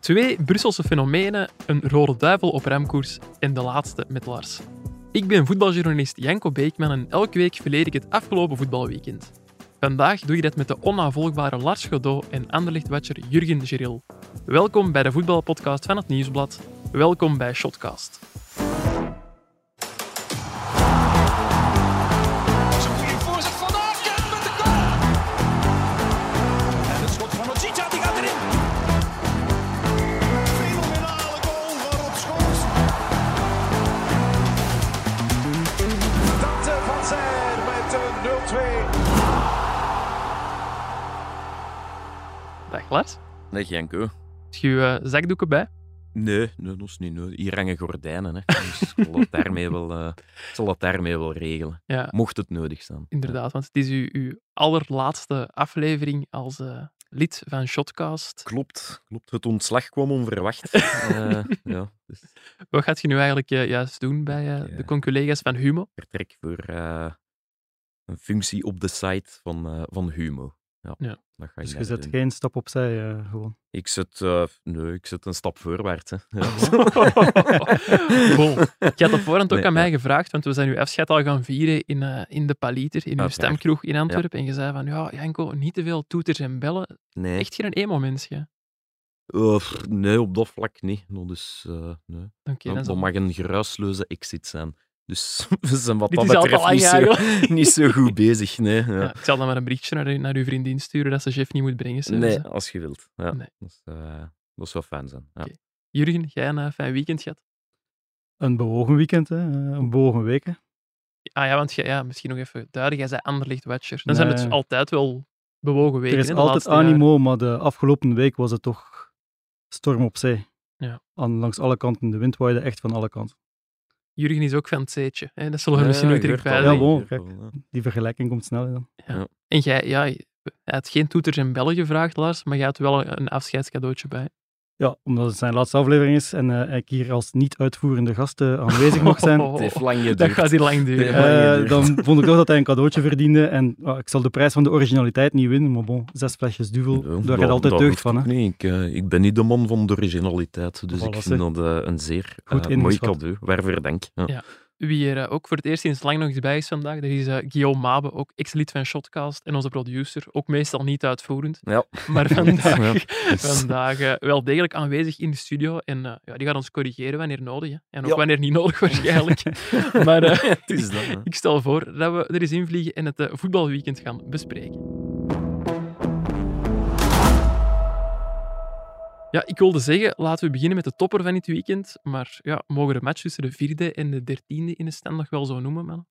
Twee Brusselse fenomenen, een rode duivel op remkoers en de laatste met Lars. Ik ben voetbaljournalist Janko Beekman en elke week verleer ik het afgelopen voetbalweekend. Vandaag doe je dat met de onnavolgbare Lars Godot en Anderlecht-watcher Jurgen Geril. Welkom bij de voetbalpodcast van het Nieuwsblad. Welkom bij Shotcast. Nee. Heb je je eh, zakdoeken bij? Nee, nee, dat is niet nodig. Hier hangen gordijnen. Hè. Dus ik zal dat daarmee wel, eh, ik zal dat daarmee wel regelen. Ja, Mocht het nodig zijn. inderdaad. Want het is uw, uw allerlaatste aflevering als eh, lid van Shotcast. Klopt, klopt. Het ontslag kwam onverwacht. Eh, ja, dus Wat gaat je nu eigenlijk eh, juist doen bij eh, Ja. de conculega's van Humo? ik vertrek voor eh, een functie op de site van, eh, van Humo. Ja, Ja. Dat ga ik Dus je zet doen. geen stap opzij, eh, gewoon. Ik zet, eh, nee, ik zet een stap voorwaarts. Hè. Ja. bon. Je had op voorhand ook Nee, aan mij gevraagd, want we zijn uw afscheid al gaan vieren in, eh, in de Paliter, in uw stemkroeg in Antwerpen. En je zei van, ja, Janko, niet te veel toeters en bellen. Nee, Echt geen emo-mens, ja. Pff, nee, op dat vlak niet. Eh, nee. Dat, dat mag een geruisloze exit zijn. Dus we zijn wat dat is al te betreft lang niet zo, niet zo goed bezig. Nee, ja. Ja, ik zal dan maar een berichtje naar, naar uw vriendin sturen dat ze chef niet moet brengen. zelfs, Nee, hè. als je wilt. Ja. Nee. Dat, is, eh, dat zou fijn zijn. Ja. Oké. Jurgen, jij een eh, fijn weekend gehad? Een bewogen weekend, hè? eh, een bewogen week. hè. Ah ja, want jij- ja, misschien nog even duidelijk, jij zei Anderlicht Watcher. Dan zijn het altijd wel bewogen weken. er is hè, altijd jaren. animo, maar de afgelopen week was het toch storm op zee. Ja. Aan, langs alle kanten. De wind waaide echt van alle kanten. Jurgen is ook van het zeetje. Hè? Dat zullen we Ja, misschien nooit ik terug hoor het Ja, al, bijleggen. ik bon, hoor het al, ja. Die vergelijking komt snel dan. En jij, ja, je had geen toeters en bellen gevraagd, Lars, maar jij had wel een afscheidscadeautje bij. Ja, omdat het zijn laatste aflevering is en eh, ik hier als niet-uitvoerende gast aanwezig mag zijn. Oh, Het heeft lang dat geduurd. gaat hier lang duren. Eh, dan vond ik toch dat hij een cadeautje verdiende. En ah, ik zal de prijs van de originaliteit niet winnen, maar bon, zes flesjes duvel, Ja, daar dat- altijd dat deugd van. Hè. niet. Ik, eh, ik ben niet de man van de originaliteit, dus Voilà, ik zeg. vind dat eh, een zeer Goed mooi cadeau. Waarvoor dank. Ja. Ja. Wie er eh, ook voor het eerst sinds lang nog eens bij is vandaag, dat is eh, Guillaume Mabe, ook ex-lid van Shotcast en onze producer, ook meestal niet uitvoerend, Ja. maar vandaag, Ja. vandaag eh, wel degelijk aanwezig in de studio. En ja, die gaat ons corrigeren wanneer nodig. Hè. En ook Ja. wanneer niet nodig waarschijnlijk. maar Het is dat. ik stel voor dat we er eens invliegen en het voetbalweekend gaan bespreken. Ja, ik wilde zeggen, laten we beginnen met de topper van dit weekend. Maar ja, mogen de match tussen de vierde en de dertiende in de stand nog wel zo noemen, man?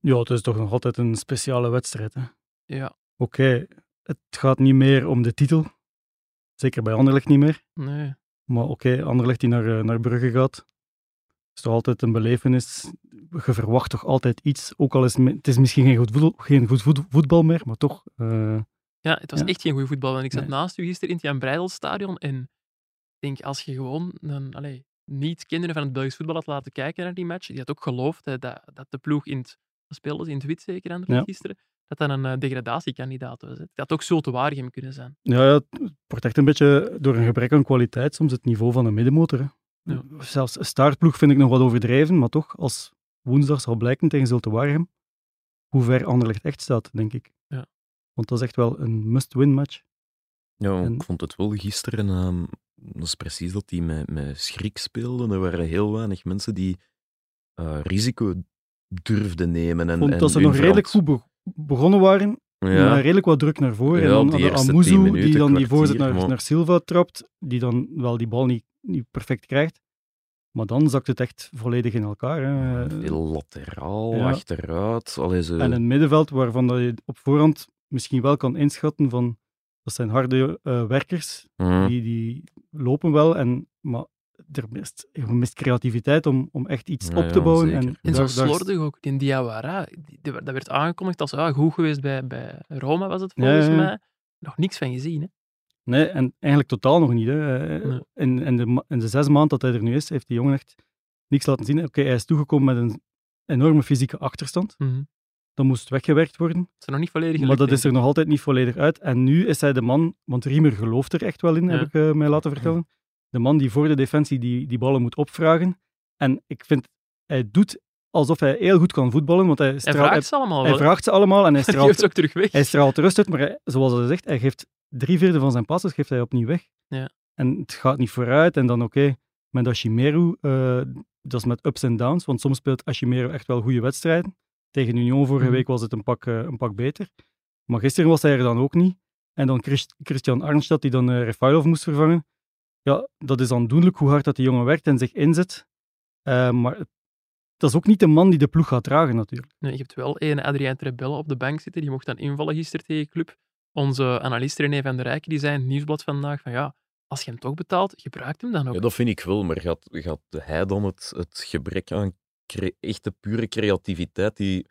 Ja, het is toch nog altijd een speciale wedstrijd. hè. Ja, Oké, het gaat niet meer om de titel. Zeker bij Anderlecht niet meer. nee. Maar oké, Anderlecht die naar, eh, naar Brugge gaat, is toch altijd een belevenis. Je verwacht toch altijd iets. Ook al is het is misschien geen goed voetbal, geen goed voet- voetbal meer, maar toch. eh, Ja, het was Ja. echt geen goede voetbal. Want ik zat Nee. naast u gisteren in het Jan Breidelstadion en ik denk, als je gewoon een, allee, niet kinderen van het Belgisch voetbal had laten kijken naar die match, die had ook geloofd hè, dat, dat de ploeg in het, speelde in het wit zeker, Ja. gisteren, dat dat een eh, degradatiekandidaat was. hè. Dat had ook zo te kunnen zijn. ja, ja, het wordt echt een beetje door een gebrek aan kwaliteit soms het niveau van een middenmotor. hè. Ja. Zelfs een startploeg vind ik nog wat overdreven, maar toch, als woensdag zal blijken tegen Zulte Waregem, hoe ver Anderlecht echt staat, denk ik. Ja. Want dat is echt wel een must-win match. Ja, En- ik vond het wel gisteren. ehm, dat is precies dat die met, met schrik speelden. Er waren heel weinig mensen die eh, risico durfden nemen. En, vond en dat ze nog redelijk goed be- begonnen waren, Ja, Maar redelijk wat druk naar voren. Ja, en dan eerste Amuzu, 10 die dan die voorzet naar, maar- naar Silva trapt, die dan wel die bal niet, niet perfect krijgt. Maar dan zakt het echt volledig in elkaar. Hè. veel lateraal, Ja. achteruit. Allee, zo. En een middenveld waarvan je op voorhand misschien wel kan inschatten van dat zijn harde eh, werkers, Mhm. die, die lopen wel, en, maar er mist, er mist creativiteit om, om echt iets Ja, op te ja, bouwen. zeker. En, En zo daar- daar- slordig ook. Die Diawara, dat werd aangekondigd als ah, goed geweest bij, bij Roma, was het volgens Ja, ja, ja. mij. Nog niks van gezien, hè? Nee, en eigenlijk totaal nog niet. Hè. Eh, Nee. In, in, de, in de zes maanden dat hij er nu is, heeft die jongen echt niks laten zien. Oké, hij is toegekomen met een enorme fysieke achterstand. Mhm. Dat moest weggewerkt worden. Het is nog niet volledig Maar dat is er nog altijd niet volledig uit. En nu is hij de man, want Riemer gelooft er echt wel in, Ja. heb ik eh, mij laten vertellen. De man die voor de defensie die, die ballen moet opvragen. En ik vind, hij doet alsof hij heel goed kan voetballen, want hij, ik. Hij straalt- vraagt ze allemaal hij vraagt ze allemaal en hij straalt, ze ook terug weg. hij straalt rust uit. Maar hij- zoals hij zegt, hij geeft drie vierde van zijn passes geeft hij opnieuw weg. Ja. En het gaat niet vooruit. En dan oké, met Ashimeru, eh, dat is met ups en downs, want soms speelt Ashimeru echt wel goede wedstrijden. Tegen Union vorige Mhm. week was het een pak, eh, een pak beter. Maar gisteren was hij er dan ook niet. En dan Christ- Christian Arnstad, die dan eh Refailov moest vervangen. Ja, dat is aandoenlijk hoe hard dat die jongen werkt en zich inzet. Eh, maar dat is ook niet de man die de ploeg gaat dragen, natuurlijk. Nee, je hebt wel één Adrien Trebelle op de bank zitten. Die mocht dan invallen gisteren tegen Club. Onze analist René van der Rijken die zei in het nieuwsblad vandaag van ja, als je hem toch betaalt, gebruik hem dan ook. Ja, dat vind ik wel, maar gaat, gaat hij dan het, het gebrek aan echte pure creativiteit die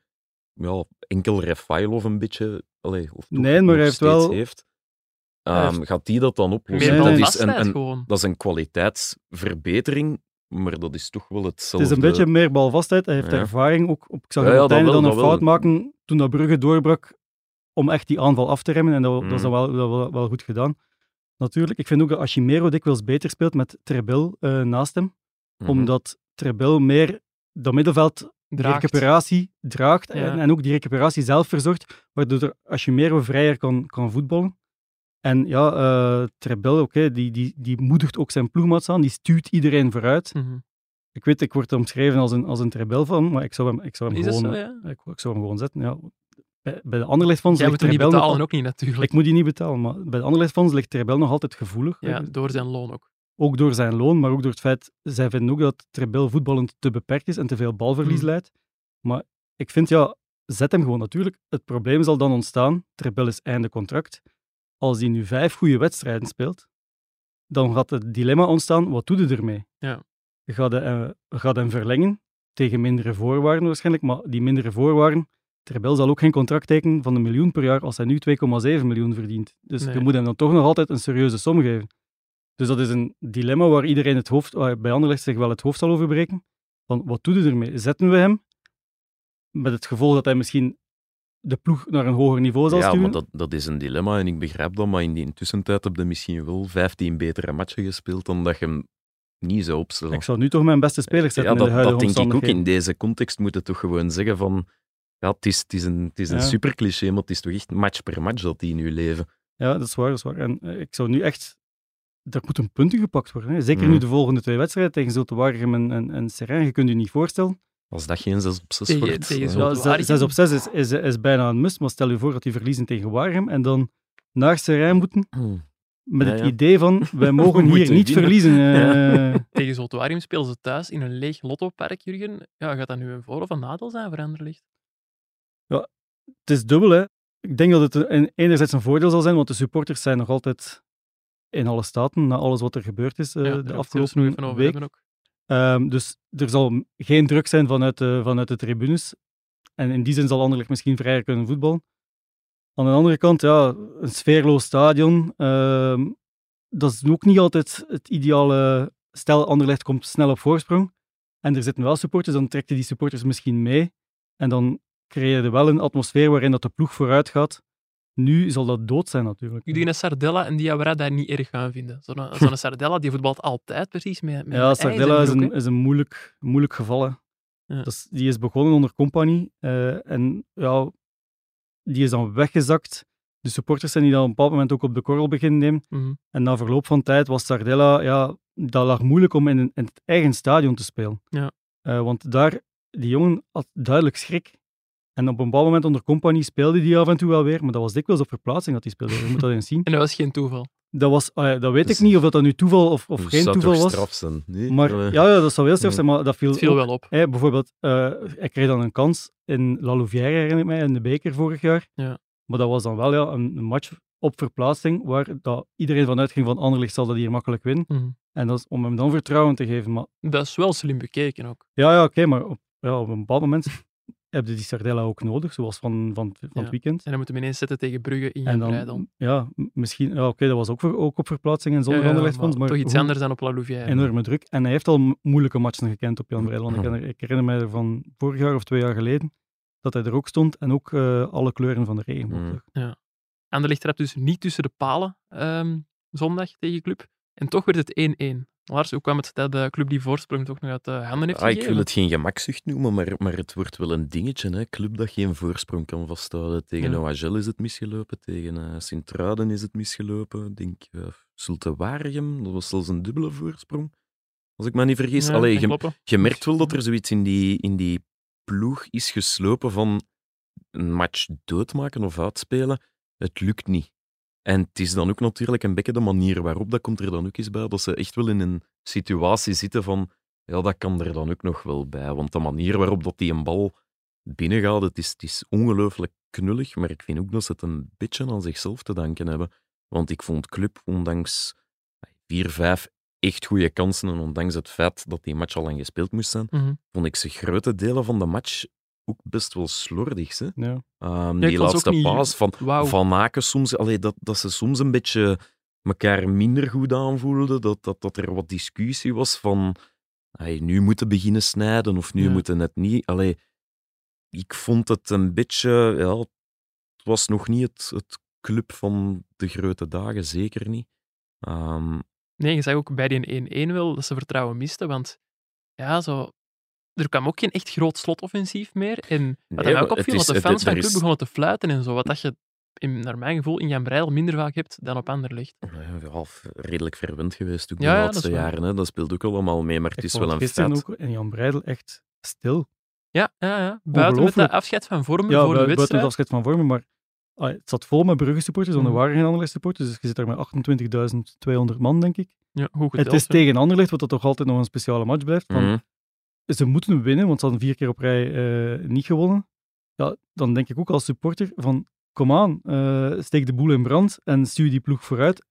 ja, enkel Refailov een beetje, allee, of toch Nee, maar hij heeft wel- heeft, Hij ehm, gaat die dat dan oplossen? Nee, dat, is een, dat is een kwaliteitsverbetering, maar dat is toch wel Het hetzelfde. is een beetje meer balvastheid. Hij heeft Ja. ervaring. Ook, op, ik zag Ja, het dan een fout wel. maken toen dat Brugge doorbrak om echt die aanval af te remmen. En dat, dat is dan Mm. wel, wel, wel, wel goed gedaan. Natuurlijk, ik vind ook dat Achimero dikwijls beter speelt met Trebil eh, naast hem. Mhm. Omdat Trebil meer dat middenveld die recuperatie draagt Ja. en, en ook die recuperatie zelf verzorgt, waardoor Achimero vrijer kan, kan voetballen. En ja, eh Trebil, oké, die, die, die moedigt ook zijn ploegmaats aan, die stuurt iedereen vooruit. Mhm. Ik weet, ik word omschreven als een, als een Trebel van, maar ik zou hem, ik zou hem Is gewoon... zo, ja? Ik, ik zou hem gewoon zetten, ja. Bij, bij de Anderlecht-fonds Jij ligt moet hem niet Trebel nog betalen, al- ook niet natuurlijk. Ik moet die niet betalen, maar bij de Anderlecht-fonds ligt Trebel nog altijd gevoelig. Ja, door zijn loon ook. Ook door zijn loon, maar ook door het feit... Zij vinden ook dat Trebel voetballend te beperkt is en te veel balverlies Hmm. leidt. Maar ik vind, ja, zet hem gewoon natuurlijk. Het probleem zal dan ontstaan, Trebel is einde contract. Als hij nu vijf goede wedstrijden speelt, dan gaat het dilemma ontstaan, wat doe je ermee? Ja. Je gaat, eh, je gaat hem verlengen, tegen mindere voorwaarden waarschijnlijk, maar die mindere voorwaarden, Trebel zal ook geen contract tekenen van een miljoen per jaar als hij nu 2,7 miljoen verdient. Dus Nee. je moet hem dan toch nog altijd een serieuze som geven. Dus dat is een dilemma waar iedereen het hoofd, bij Anderlecht zich wel het hoofd zal over breken. Van, wat doe je ermee? Zetten we hem? Met het gevolg dat hij misschien de ploeg naar een hoger niveau zal Ja, stuwen. maar dat, dat is een dilemma en ik begrijp dat, maar in die tussentijd heb je misschien wel 15 betere matchen gespeeld dan dat je hem niet zou opstellen. Ik zou nu toch mijn beste spelers zetten ja, in dat, de dat denk ik ook. In deze context moet je toch gewoon zeggen van... Ja, het is, het is een, het is een Ja. super cliché, maar het is toch echt match per match dat die nu leven. Ja, dat is waar, dat is waar. En eh, ik zou nu echt... Er moet een puntje gepakt worden. Hè. Zeker Mhm. nu de volgende twee wedstrijden tegen Zulte Waregem en, en, en Serijn. Je kunt je niet voorstellen. Als dat geen 6 op 6 Tegen- wordt... tegen ja. Zulte Ja, Waregem. 6 op 6 is, is, is bijna een must, maar stel je voor dat die verliezen tegen Waregem en dan naar Serijn moeten Hmm. met Ja, het ja. idee van, wij mogen hier niet winnen. verliezen. eh. Tegen Zoltuarium spelen ze thuis in een leeg lottopark, Jurgen. Ja, gaat dat nu een voor- of een nadeel zijn voor Anderlecht? het is dubbel, hè. Ik denk dat het een- enerzijds een voordeel zal zijn, want de supporters zijn nog altijd in alle staten, na alles wat er gebeurd is eh, ja, de afgelopen week. Ehm, dus er zal geen druk zijn vanuit de, vanuit de tribunes. En in die zin zal Anderlecht misschien vrijer kunnen voetballen. Aan de andere kant, ja, een sfeerloos stadion. ehm, dat is ook niet altijd het ideale. Stel, Anderlecht komt snel op voorsprong. En er zitten wel supporters, dan trekt je die supporters misschien mee. En dan creëer je wel een atmosfeer waarin dat de ploeg vooruit gaat. Nu zal dat dood zijn natuurlijk. Ik denk dat Sardella en Diawara daar niet erg gaan vinden. Zo'n zo'n Sardella die voetbalt altijd precies met, met Ja, Sardella is een, is een moeilijk, moeilijk geval. hè. Ja. Die is begonnen onder compagnie eh, en ja, die is dan weggezakt. De supporters zijn die dan op een bepaald moment ook op de korrel beginnen nemen. Mhm. En na verloop van tijd was Sardella, ja, dat lag moeilijk om in, in het eigen stadion te spelen. Ja. Eh, want daar, die jongen had duidelijk schrik. En op een bepaald moment onder compagnie speelde die af en toe wel weer, maar dat was dikwijls op verplaatsing dat hij speelde. Je moet dat eens zien. En dat was geen toeval. Dat, was, dat weet Dus- ik niet of dat, dat nu toeval of, of Dus geen zou toeval was. straf zijn? Nee? Maar ja, ja, dat zou heel straf zijn, maar dat viel, Het viel ook- wel op. Hè, bijvoorbeeld, eh hij kreeg dan een kans in La Louvière, herinner ik mij, in de beker vorig jaar. Ja. Maar dat was dan wel ja, een, een match op verplaatsing, waar dat iedereen vanuit ging van Anderlecht zal dat hier makkelijk winnen. Mhm. En dat is om hem dan vertrouwen te geven. Maar Dat is wel slim bekeken ook. ja, ja oké, maar op, ja, op een bepaald moment heb je die Sardella ook nodig, zoals van, van, van Ja. het weekend. En dan moeten we ineens zetten tegen Brugge in En Jan dan, ja, misschien, ja, oké, dat was ook, voor, ook op verplaatsing en zonder Ja, ja, maar maar toch iets hoe- anders dan op La Louvière. enorme druk. En hij heeft al mo- moeilijke matchen gekend op Jan Breidel. Want ik, herinner- ik herinner mij ervan vorig jaar of twee jaar geleden. dat hij er ook stond en ook eh, alle kleuren van de regenboog. Mm. Anderlecht trapt dus niet tussen de palen ehm, zondag tegen Club. En toch werd het 1-1. Lars, hoe kwam het dat de club die voorsprong toch nog uit de handen heeft Ah, ik wil het geen gemakzucht noemen, maar, maar het wordt wel een dingetje. Hè? Club dat geen voorsprong kan vasthouden. Tegen Ja. OHL is het misgelopen, tegen eh Sint-Truiden is het misgelopen. Ik denk uh, Zulte Waregem, dat was zelfs een dubbele voorsprong. Als ik me niet vergis. Ja, Allee, je, je merkt wel dat er zoiets in die, in die ploeg is geslopen van een match doodmaken of uitspelen. Het lukt niet. En het is dan ook natuurlijk een beetje de manier waarop, dat komt er dan ook eens bij, dat ze echt wel in een situatie zitten van, ja, dat kan er dan ook nog wel bij. Want de manier waarop dat die een bal binnengaat, het is, het is ongelooflijk knullig, maar ik vind ook dat ze het een beetje aan zichzelf te danken hebben. Want ik vond Club, ondanks vier, vijf echt goede kansen en ondanks het feit dat die match al lang gespeeld moest zijn, Mhm. vond ik ze grote delen van de match ook best wel slordig. Hè? Ja. Ehm, die laatste niet- paas van, Wauw. van Aken soms, allee, dat, dat ze soms een beetje elkaar minder goed aanvoelden, dat, dat, dat er wat discussie was van allee, nu moeten beginnen snijden of nu Ja. moeten het niet. Allee, ik vond het een beetje, ja, het was nog niet het, het club van de grote dagen, zeker niet. Ehm, Nee, je zag ook bij die 1-1 wel dat ze vertrouwen misten, want ja, zo... Er kwam ook geen echt groot slotoffensief meer. En wat Nee, mij ook opviel, is- dat de fans van Club begonnen te fluiten en zo, wat dat je in, naar mijn gevoel in Jan Breidel minder vaak hebt dan op Anderlecht. ja, half redelijk verwend geweest ook Ja, de ja, laatste dat waar. jaren. Hè. Dat speelt ook allemaal mee, maar het Ik is wel een feit. ook en Jan Breidel echt stil. Ja, ja, ja. Buiten met dat afscheid van vormen Ja, voor de bui- buiten wedstrijd. het afscheid van vormen, maar ah, het zat vol met Brugge supporters, want er Mhm. waren geen Anderlecht supporters, dus je zit daar met 28.200 man, denk ik. Ja, goed Het is hè. tegen Anderlecht, wat dat toch altijd nog een speciale match blijft. Van. Ze moeten winnen, want ze hadden vier keer op rij eh, niet gewonnen. Ja, dan denk ik ook als supporter van, kom aan, eh, steek de boel in brand en stuur die ploeg vooruit.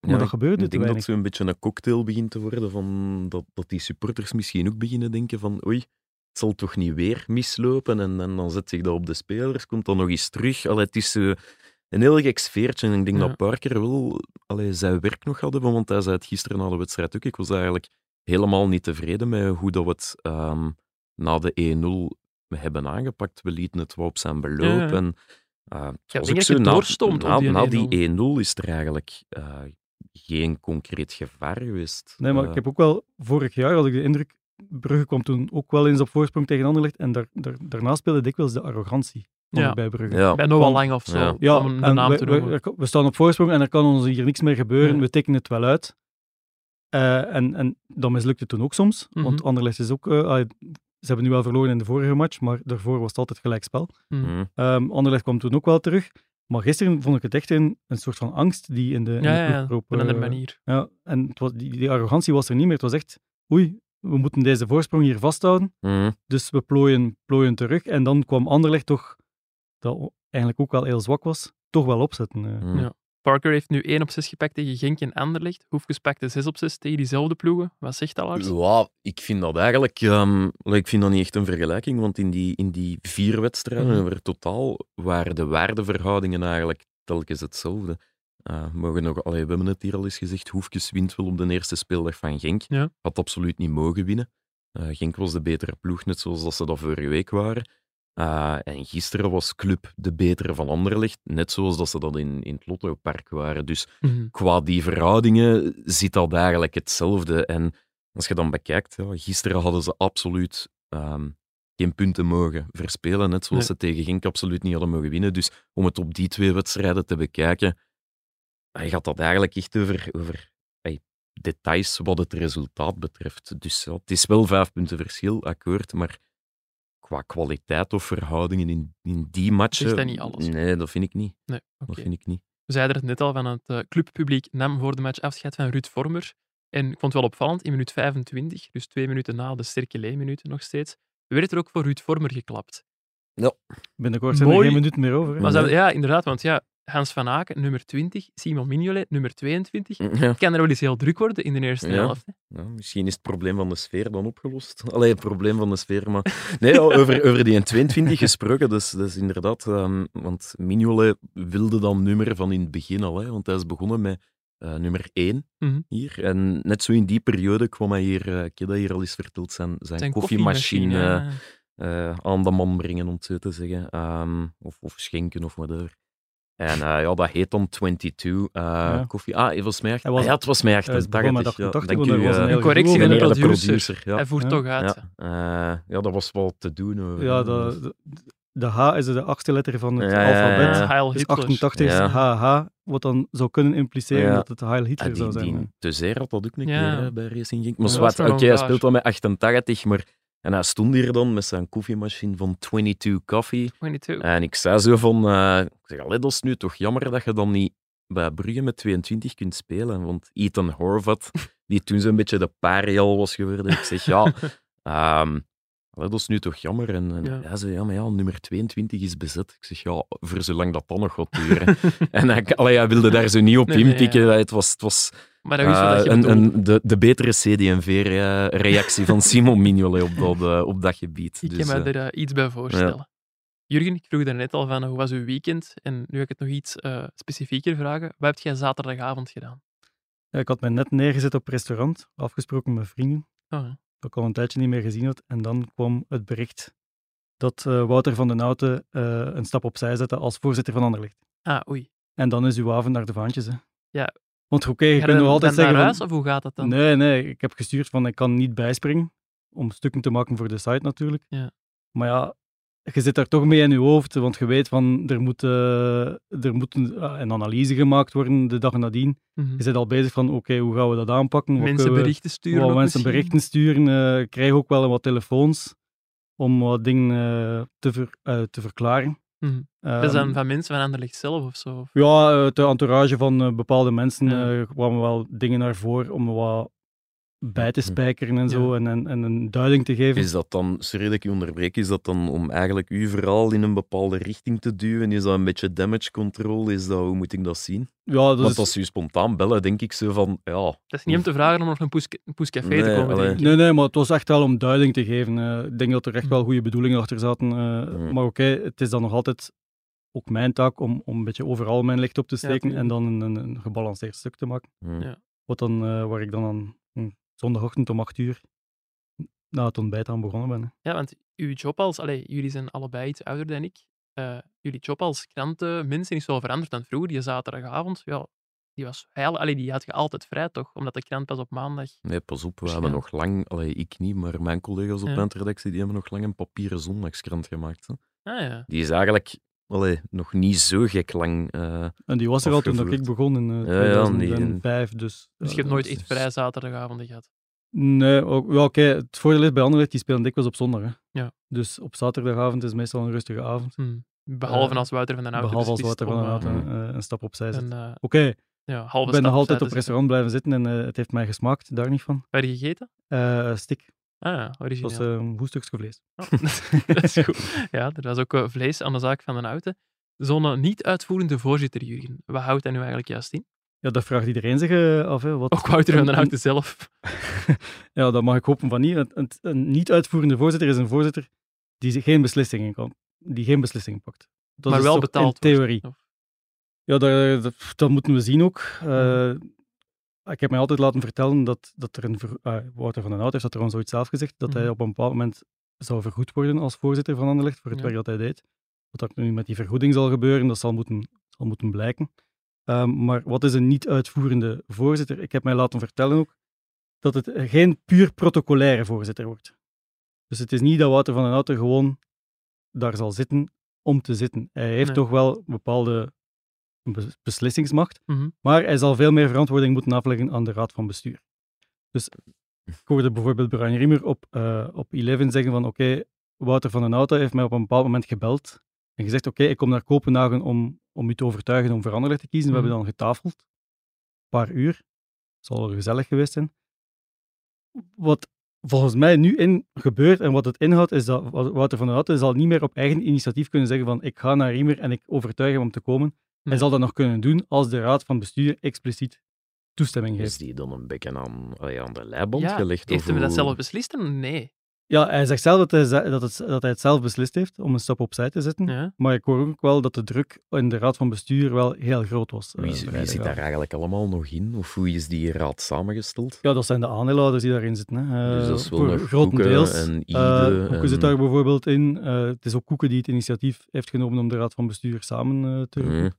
Maar Ja, dat gebeurde Ik denk dat het zo'n beetje een cocktail begint te worden, van dat, dat die supporters misschien ook beginnen denken van oei, het zal toch niet weer mislopen en, en dan zet zich dat op de spelers, komt dan nog eens terug. Allee, het is zo een heel gek sfeertje en ik denk Ja. dat Parker wel allee, zijn werk nog had hebben, want hij zei het gisteren na de wedstrijd ook. Ik was eigenlijk helemaal niet tevreden met hoe dat we het ehm, na de 1-0 hebben aangepakt. We lieten het wel op zijn beloop Ja, ja. en uh, het Ja, was ik denk ook dat zo, na, na, die na 1-0. die 1-0 is er eigenlijk eh, geen concreet gevaar geweest. Nee, maar Eh, ik heb ook wel, vorig jaar had ik de indruk, Brugge kwam toen ook wel eens op voorsprong tegen Anderlecht en daar, daar, daarna speelde dikwijls de arrogantie Ja. ik bij Brugge. ja. Bij Noah Van- Lang of zo, Ja. Ja, om een en naam we, te we, staan op voorsprong en er kan ons hier niks meer gebeuren. Ja. We tikken het wel uit. Eh, en, en dat mislukte toen ook soms, want Mhm. Anderlecht is ook... eh, ze hebben nu wel verloren in de vorige match, maar daarvoor was het altijd gelijkspel. Hm. Mhm. Ehm Anderlecht kwam toen ook wel terug. Maar gisteren vond ik het echt een, een soort van angst die in de, in Ja, de ja, op een andere eh, manier. Ja, en het was, die, die arrogantie was er niet meer. Het was echt, oei, we moeten deze voorsprong hier vasthouden. Mhm. Dus we plooien, plooien terug. En dan kwam Anderlecht toch, dat eigenlijk ook wel heel zwak was, toch wel opzetten. eh. Mhm. Ja. Parker heeft nu 1 op 6 gepakt tegen Genk en Anderlecht. Hoefkes pakte 6 op 6 tegen diezelfde ploegen. Wat zegt dat, Lars? Ja, ik vind dat eigenlijk... ehm, ik vind dat niet echt een vergelijking, want in die, in die vier wedstrijden over totaal waren de waardeverhoudingen eigenlijk telkens hetzelfde. Eh, mogen nog, allee, we hebben het hier al eens gezegd, Hoefkes wint wel op de eerste speeldag van Genk. Ja. Had absoluut niet mogen winnen. Eh, Genk was de betere ploeg, net zoals dat ze dat vorige week waren. Eh, en gisteren was Club de betere van Anderlecht, net zoals dat ze dat in, in het Lotto-park waren. Dus Mhm. qua die verhoudingen zit dat eigenlijk hetzelfde. En als je dan bekijkt, ja, gisteren hadden ze absoluut ehm, geen punten mogen verspelen, net zoals Nee. ze tegen Genk absoluut niet hadden mogen winnen. Dus om het op die twee wedstrijden te bekijken, hij gaat dat eigenlijk echt over, over details wat het resultaat betreft. Dus ja, het is wel vijf punten verschil, akkoord, maar qua kwaliteit of verhoudingen in, in die matchen... Zegt dat niet alles? Nee, dat vind ik niet. Nee, oké. Dat vind ik niet. We zeiden het net al, van het eh, clubpubliek nam voor de match afscheid van Ruud Vormer. En ik vond het wel opvallend, in minuut 25, dus twee minuten na de Sterke nog steeds, werd er ook voor Ruud Vormer geklapt. Binnenkort zijn er geen minuten meer over. hè. Maar ze- ja, inderdaad, want ja, Hans van Aken, nummer 20, Simon Mignolet, nummer 22. Ja. Het kan er wel eens heel druk worden in de eerste Ja. helft. hè. Ja, misschien is het probleem van de sfeer dan opgelost. Allee, het probleem van de sfeer, maar... Nee, over, over die 22 gesproken, dat is inderdaad... ehm, want Mignolet wilde dan nummer van in het begin al, hè, want hij is begonnen met eh, nummer 1 Mhm. hier. En net zo in die periode kwam hij hier, ik heb dat hier al eens verteld, zijn, zijn, Zijn koffiemachine, ja. eh, aan de man brengen, om het zo te zeggen. Ehm, of, of schenken of whatever. En eh, ja, dat heet dan 22 eh, Ja. koffie. Ah, volgens mij. Hij was- ja, het was mij 88. begonnen met ja. 88, Dank want u, hij was een eh, Een correctie goede van de producer. producer, ja. Hij voert Ja. toch uit. Ja, eh, ja, dat was wel te doen. Ja, de, de, de H is de achtste letter van het Ja, ja, ja, alfabet. ja. Heil Dus Hitler. 88 is Ja. HH, wat dan zou kunnen impliceren Ja. dat het Heil Hitler Ah, zou zijn. die te zeer had dat ook keer hè, bij Racing Genk. Maar dat oké, wel hij speelt al met 88, maar... En hij stond hier dan met zijn koffiemachine van 22 Coffee. 22. En ik zei zo van... eh, ik zeg, allee, dat is nu toch jammer dat je dan niet bij Brugge met 22 kunt spelen. Want Ethan Horvat, die toen zo'n beetje de parial was geworden, ik zeg, ja... allee, dat is nu toch jammer. En, en Ja. hij zei, ja, maar ja, nummer 22 is bezet. Ik zeg, ja, voor zolang dat dan nog gaat duren. en hij, allee, hij wilde daar zo niet op Nee, nee, inpikken. ja. Het was... Het was Maar dat wist je dat je eh, een, een, de, de betere CD&V-reactie van Simon Mignolet op dat, eh, op dat gebied. Ik Dus, kan me eh, er eh, iets bij voorstellen. Jurgen, ik vroeg daarnet al van hoe was uw weekend? En nu ga ik het nog iets eh, specifieker vragen. Wat heb jij zaterdagavond gedaan? Ja, ik had mij net neergezet op restaurant, afgesproken met vrienden, Oh, dat ik al een tijdje niet meer gezien had. En dan kwam het bericht dat eh, Wouter van den Houten eh, een stap opzij zette als voorzitter van Anderlecht. ah, oei. En dan is uw avond naar de vaantjes. Hè. Ja. Want oké, je kunt nog altijd zeggen... naar van- huis of hoe gaat dat dan? Nee, nee, ik heb gestuurd van ik kan niet bijspringen. Om stukken te maken voor de site natuurlijk. Ja. Maar ja, je zit daar toch mee in je hoofd, want je weet van er moet, eh, er moet een, ah, een analyse gemaakt worden de dag nadien. Mhm. Je zit al bezig van oké, hoe gaan we dat aanpakken? Wat Mensen we- berichten sturen. wat mensen misschien? berichten sturen. eh, ik krijg ook wel wat telefoons om wat dingen eh, te, ver- eh, te verklaren. Dat is dan van mensen van Anderlecht zelf of zo? Of- ja, de entourage van eh, bepaalde mensen Ja. eh, kwamen wel dingen naar voren om wat bij te spijkeren en zo en, en, en een duiding te geven. Is dat dan, sorry dat ik je onderbreek, is dat dan om eigenlijk uw verhaal in een bepaalde richting te duwen? Is dat een beetje damage control? Is dat, hoe moet ik dat zien? ja, dat Want is, als u spontaan bellen, denk ik zo van, ja... Dat is niet om te vragen om nog een poes, een poescafé te Nee, komen allee. drinken. nee, nee, maar het was echt wel om duiding te geven. eh. ik denk dat er echt wel goede bedoelingen achter zaten. eh. Maar oké, het is dan nog altijd ook mijn taak om, om een beetje overal mijn licht op te steken en dan een, een, een gebalanceerd stuk te maken. Ja. Wat dan, eh, waar ik dan aan hm, zondagochtend om acht uur na het ontbijt aan begonnen ben. Ja, want uw job als... Allee, jullie zijn allebei iets ouder dan ik. Eh, jullie job als krantenmensen is wel veranderd dan vroeger. Die zaterdagavond, ja, die was heil, allee, die had je altijd vrij, toch? Omdat de krant pas op maandag... Nee, pas op, we hebben nog lang, allee, ik niet, maar mijn collega's op Ja. de die hebben nog lang een papieren zondagskrant gemaakt. Hè. Ah ja. Die is eigenlijk allee, nog niet zo gek lang. eh, En die was er al toen dat ik begon in eh, Ja, ja, die- 2005. Dus, Dus je ja, hebt nooit echt vrij zaterdagavonden gehad. Nee, ook, ja, oké, het voordeel is bij Anderlecht, die spelen dikwijls op zondag. Hè. Ja. Dus op zaterdagavond is meestal een rustige avond. Hm. Behalve Eh, als Wouter van den Houten Behalve als Wouter van den Houten eh, eh, een stap opzij eh, zet. eh, Oké, ja, halve ik ben nog altijd op restaurant blijven zitten en eh, het heeft mij gesmaakt, daar niet van. Waar je gegeten? Eh stik, Ah ja, dat origineel. was een goed stukje vlees. Oh, dat is goed. Ja, er was ook eh, vlees aan de zaak van den Houten. Zo'n niet-uitvoerende voorzitter, Jurgen. Wat houdt hij nu eigenlijk juist in? Ja, dat vraagt iedereen zich eh, af. Hè, wat Ook Wouter van den een- Houten zelf. ja, dat mag ik hopen van niet. Een, niet-uitvoerende voorzitter is een voorzitter die geen beslissingen kan, die geen beslissingen pakt. Dat maar is wel betaald In theorie. Ja, dat, dat, dat moeten we zien ook. Eh, ik heb mij altijd laten vertellen dat, dat er een... ah, Wouter van den Hout heeft dat trouwens ooit zelf gezegd, dat hij Mhm. op een bepaald moment zou vergoed worden als voorzitter van Anderlecht voor het Ja. werk dat hij deed. Wat dat nu met die vergoeding zal gebeuren, dat zal moeten, zal moeten blijken. Ehm, maar wat is een niet-uitvoerende voorzitter? Ik heb mij laten vertellen ook dat het geen puur protocolaire voorzitter wordt. Dus het is niet dat Wouter van den Houten gewoon daar zal zitten om te zitten. Hij heeft Nee. toch wel bepaalde be- beslissingsmacht, Mhm. maar hij zal veel meer verantwoording moeten afleggen aan de raad van bestuur. Dus ik hoorde bijvoorbeeld Brian Riemer op, eh op Eleven zeggen van oké, Wouter van den Houten heeft mij op een bepaald moment gebeld en gezegd oké, ik kom naar Kopenhagen om, om u te overtuigen om veranderlijk te kiezen. We Mhm. hebben dan getafeld, een paar uur. zal gezellig geweest zijn. Wat volgens mij nu in gebeurt en wat het inhoudt, is dat Wouter van den Houten zal niet meer op eigen initiatief kunnen zeggen van ik ga naar Riemer en ik overtuig hem om te komen. Hij zal dat nog kunnen doen als de raad van bestuur expliciet toestemming is geeft. die dan een beetje aan, de leiband Ja, gelegd? heeft hij dat zelf beslist? Nee. Ja, hij zegt zelf dat hij, dat, het, dat hij het zelf beslist heeft om een stap opzij te zetten. Ja. Maar ik hoor ook wel dat de druk in de raad van bestuur wel heel groot was. eh, Wie, wie zit daar eigenlijk allemaal nog in? Of hoe is die raad samengesteld? Ja, dat zijn de aandeelhouders die daarin zitten. Hè. dus Eh, dat is wel nog grotendeels. Koeken en Eh, Ide. Koeken en- zit daar bijvoorbeeld in. Eh, het is ook Koeken die het initiatief heeft genomen om de raad van bestuur samen te roepen.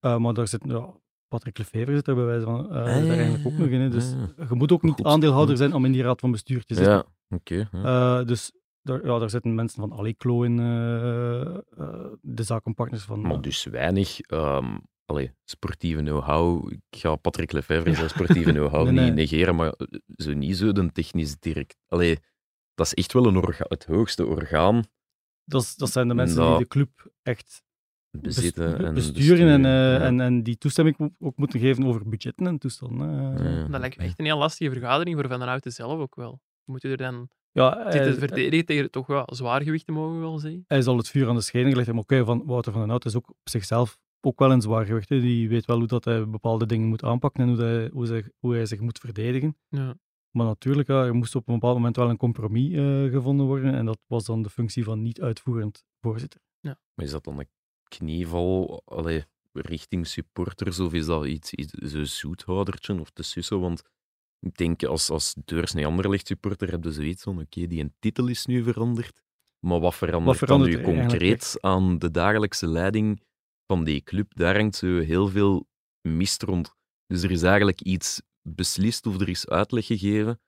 Eh, maar daar zit, ja, Patrick Lefevre zit er bij wijze van eh, ja, daar eigenlijk ook nog in. Hè. Dus je moet ook niet Goed. aandeelhouder zijn om in die raad van bestuur te zitten. Ja, oké. Eh, dus daar, ja, daar zitten mensen van Aleclo in, de zakenpartners van... Maar dus weinig ehm, allee, sportieve know-how. Ik ga Patrick Lefevre zijn sportieve know-how Nee, nee. niet negeren, maar zo niet zo de technisch direct. Allee, dat is echt wel een orga- het hoogste orgaan dat, is- dat zijn de mensen die de club echt bezitten bes- en besturen en, eh, ja. en, en die toestemming ook moeten geven over budgetten en toestanden. hè. Ja, Dat lijkt me echt een heel lastige vergadering voor Van den Houten zelf ook wel. Moet je er dan Ja, zitten hij, verdedigen tegen toch wel zwaargewichten, mogen we wel zeggen? hij zal het vuur aan de schenen gelegd hebben. Oké, van Wouter van den Hout is ook op zichzelf ook wel een zwaargewicht. hè. Die weet wel hoe dat hij bepaalde dingen moet aanpakken en hoe, dat hij, hoe, zij- hoe hij zich moet verdedigen. Ja. Maar natuurlijk, ja, er moest op een bepaald moment wel een compromis eh, gevonden worden. En dat was dan de functie van niet-uitvoerend voorzitter. Maar is dat dan een knieval allee, richting supporters of is dat iets, iets zo'n zoethoudertje of te sussen? Want ik denk als, als doorsnee Anderlecht supporter heb je zoiets van oké, die een titel is nu veranderd. Maar wat verandert, verandert dan nu concreet aan de dagelijkse leiding van die club? Daar hangt zo heel veel mist rond. Dus er is eigenlijk iets beslist of er is uitleg gegeven.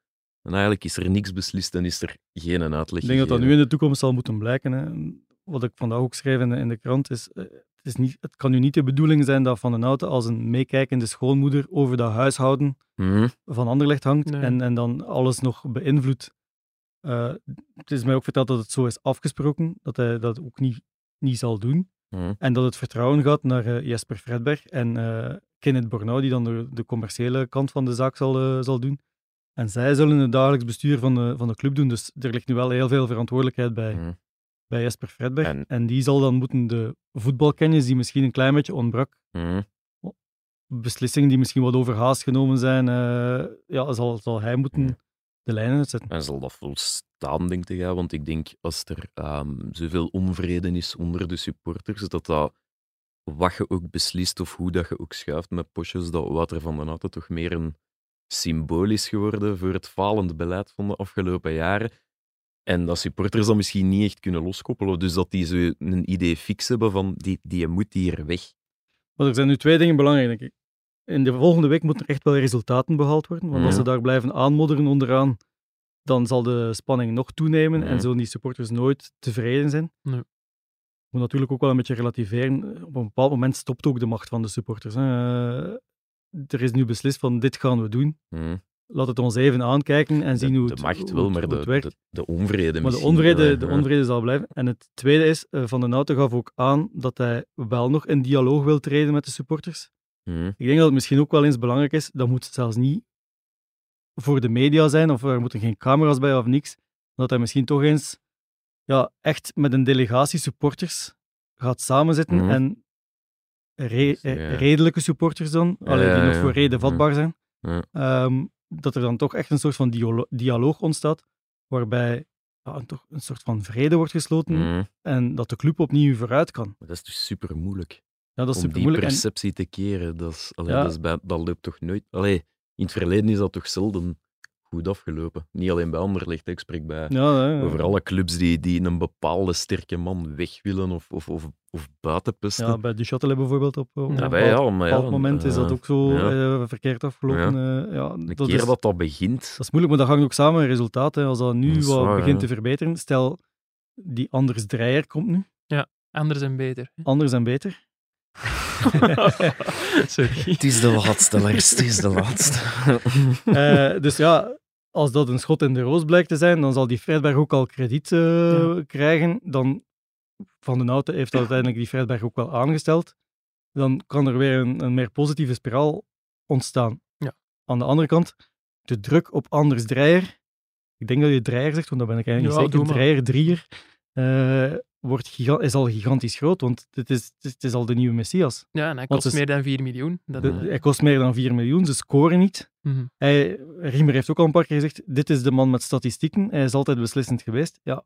En eigenlijk is er niks beslist en is er geen uitleg Ik denk dat dat nu in de toekomst zal moeten blijken. Hè. Wat ik vandaag ook schreef in de, in de krant is, eh, het, is niet, het kan nu niet de bedoeling zijn dat Van den Houten als een meekijkende schoonmoeder over dat huishouden Mhm. van Anderlecht hangt Nee. en, en dan alles nog beïnvloedt. Eh, het is mij ook verteld dat het zo is afgesproken, dat hij dat ook niet, niet zal doen. Mhm. En dat het vertrouwen gaat naar eh, Jesper Fredberg en eh Kenneth Bornau, die dan de, de commerciële kant van de zaak zal, zal doen. En zij zullen het dagelijks bestuur van de, van de club doen. Dus er ligt nu wel heel veel verantwoordelijkheid bij, Mhm. Bij Jesper Fredberg. En- En, die zal dan moeten de voetbalkennis, die misschien een klein beetje ontbrak, Mhm. beslissingen die misschien wat overhaast genomen zijn, eh, ja, zal, zal hij moeten de lijnen uitzetten. En zal dat volstaan, denk ik? Want ik denk, als er ehm, zoveel onvrede is onder de supporters, dat dat, wat je ook beslist of hoe dat je ook schuift met potjes, dat Wouter van den Houten toch meer een symbool is geworden voor het falende beleid van de afgelopen jaren. En dat supporters dat misschien niet echt kunnen loskoppelen. Dus dat die zo een idee fix hebben van, die, die moet hier weg. Maar er zijn nu twee dingen belangrijk, denk ik. In de volgende week moeten er echt wel resultaten behaald worden. Want als Mhm. ze daar blijven aanmodderen onderaan, dan zal de spanning nog toenemen en Mhm. zullen die supporters nooit tevreden zijn. Nee. Moet natuurlijk ook wel een beetje relativeren. Op een bepaald moment stopt ook de macht van de supporters. Hè. Eh, Er is nu beslist van dit gaan we doen. Hm. Laat het ons even aankijken en zien de, hoe de het, macht hoe wel, het- maar de, het de, de onvrede Maar de onvrede, de onvrede zal blijven. En het tweede is, eh, Van den Houten gaf ook aan dat hij wel nog in dialoog wil treden met de supporters. Hm. Ik denk dat het misschien ook wel eens belangrijk is, dat moet zelfs niet voor de media zijn, of er moeten geen camera's bij of niks, dat hij misschien toch eens ja, echt met een delegatie supporters gaat samenzitten Mhm. en re- ja. redelijke supporters dan, Ja, allee, die ja, nog voor reden Mhm. vatbaar zijn, Ja. Dat er dan toch echt een soort van dialo- dialoog ontstaat, waarbij ja, toch een soort van vrede wordt gesloten Hm. en dat de club opnieuw vooruit kan. Maar dat is dus super moeilijk. Ja, dat is om super die. En, perceptie te keren. Dat, is, allee, Ja. dat, is bij, dat loopt toch nooit. Allee, in het verleden is dat toch zelden goed afgelopen. Niet alleen bij Anderlecht, ik spreek bij ja, ja, over alle clubs die, die een bepaalde sterke man weg willen of, of, of, of buiten pesten. ja, bij Duchâtelet bijvoorbeeld op, op een Ja, bepaald- bij, ja, maar ja, bepaald moment is dat eh, ook zo ja. eh, verkeerd afgelopen. eh, ja, Een dat, keer is, dat dat begint, dat is moeilijk, maar dat hangt ook samen met resultaten. Als dat nu Dat wat waar, begint ja. te verbeteren, stel die Anders Dreyer komt nu, Anders en beter. anders en beter. Sorry. Het is de laatste, Lars. Het is de laatste. Eh, dus ja, als dat een schot in de roos blijkt te zijn, dan zal die Fredberg ook al krediet eh, Ja. krijgen. Dan, Van den Houten heeft uiteindelijk die Fredberg ook wel aangesteld. Dan kan er weer een, een meer positieve spiraal ontstaan. Ja. Aan de andere kant, de druk op Anders Dreyer. Ik denk dat je Dreyer zegt, want dat ben ik eigenlijk Ja, niet zeker. Dreyer, Drieër. eh, wordt giga- is al gigantisch groot, want het is, het is, al de nieuwe Messias. Ja, en hij kost ze- meer dan 4 miljoen. Dat, De- eh, hij kost meer dan 4 miljoen, ze scoren niet. mhm. Hij, Riemer heeft ook al een paar keer gezegd, dit is de man met statistieken, hij is altijd beslissend geweest. Ja,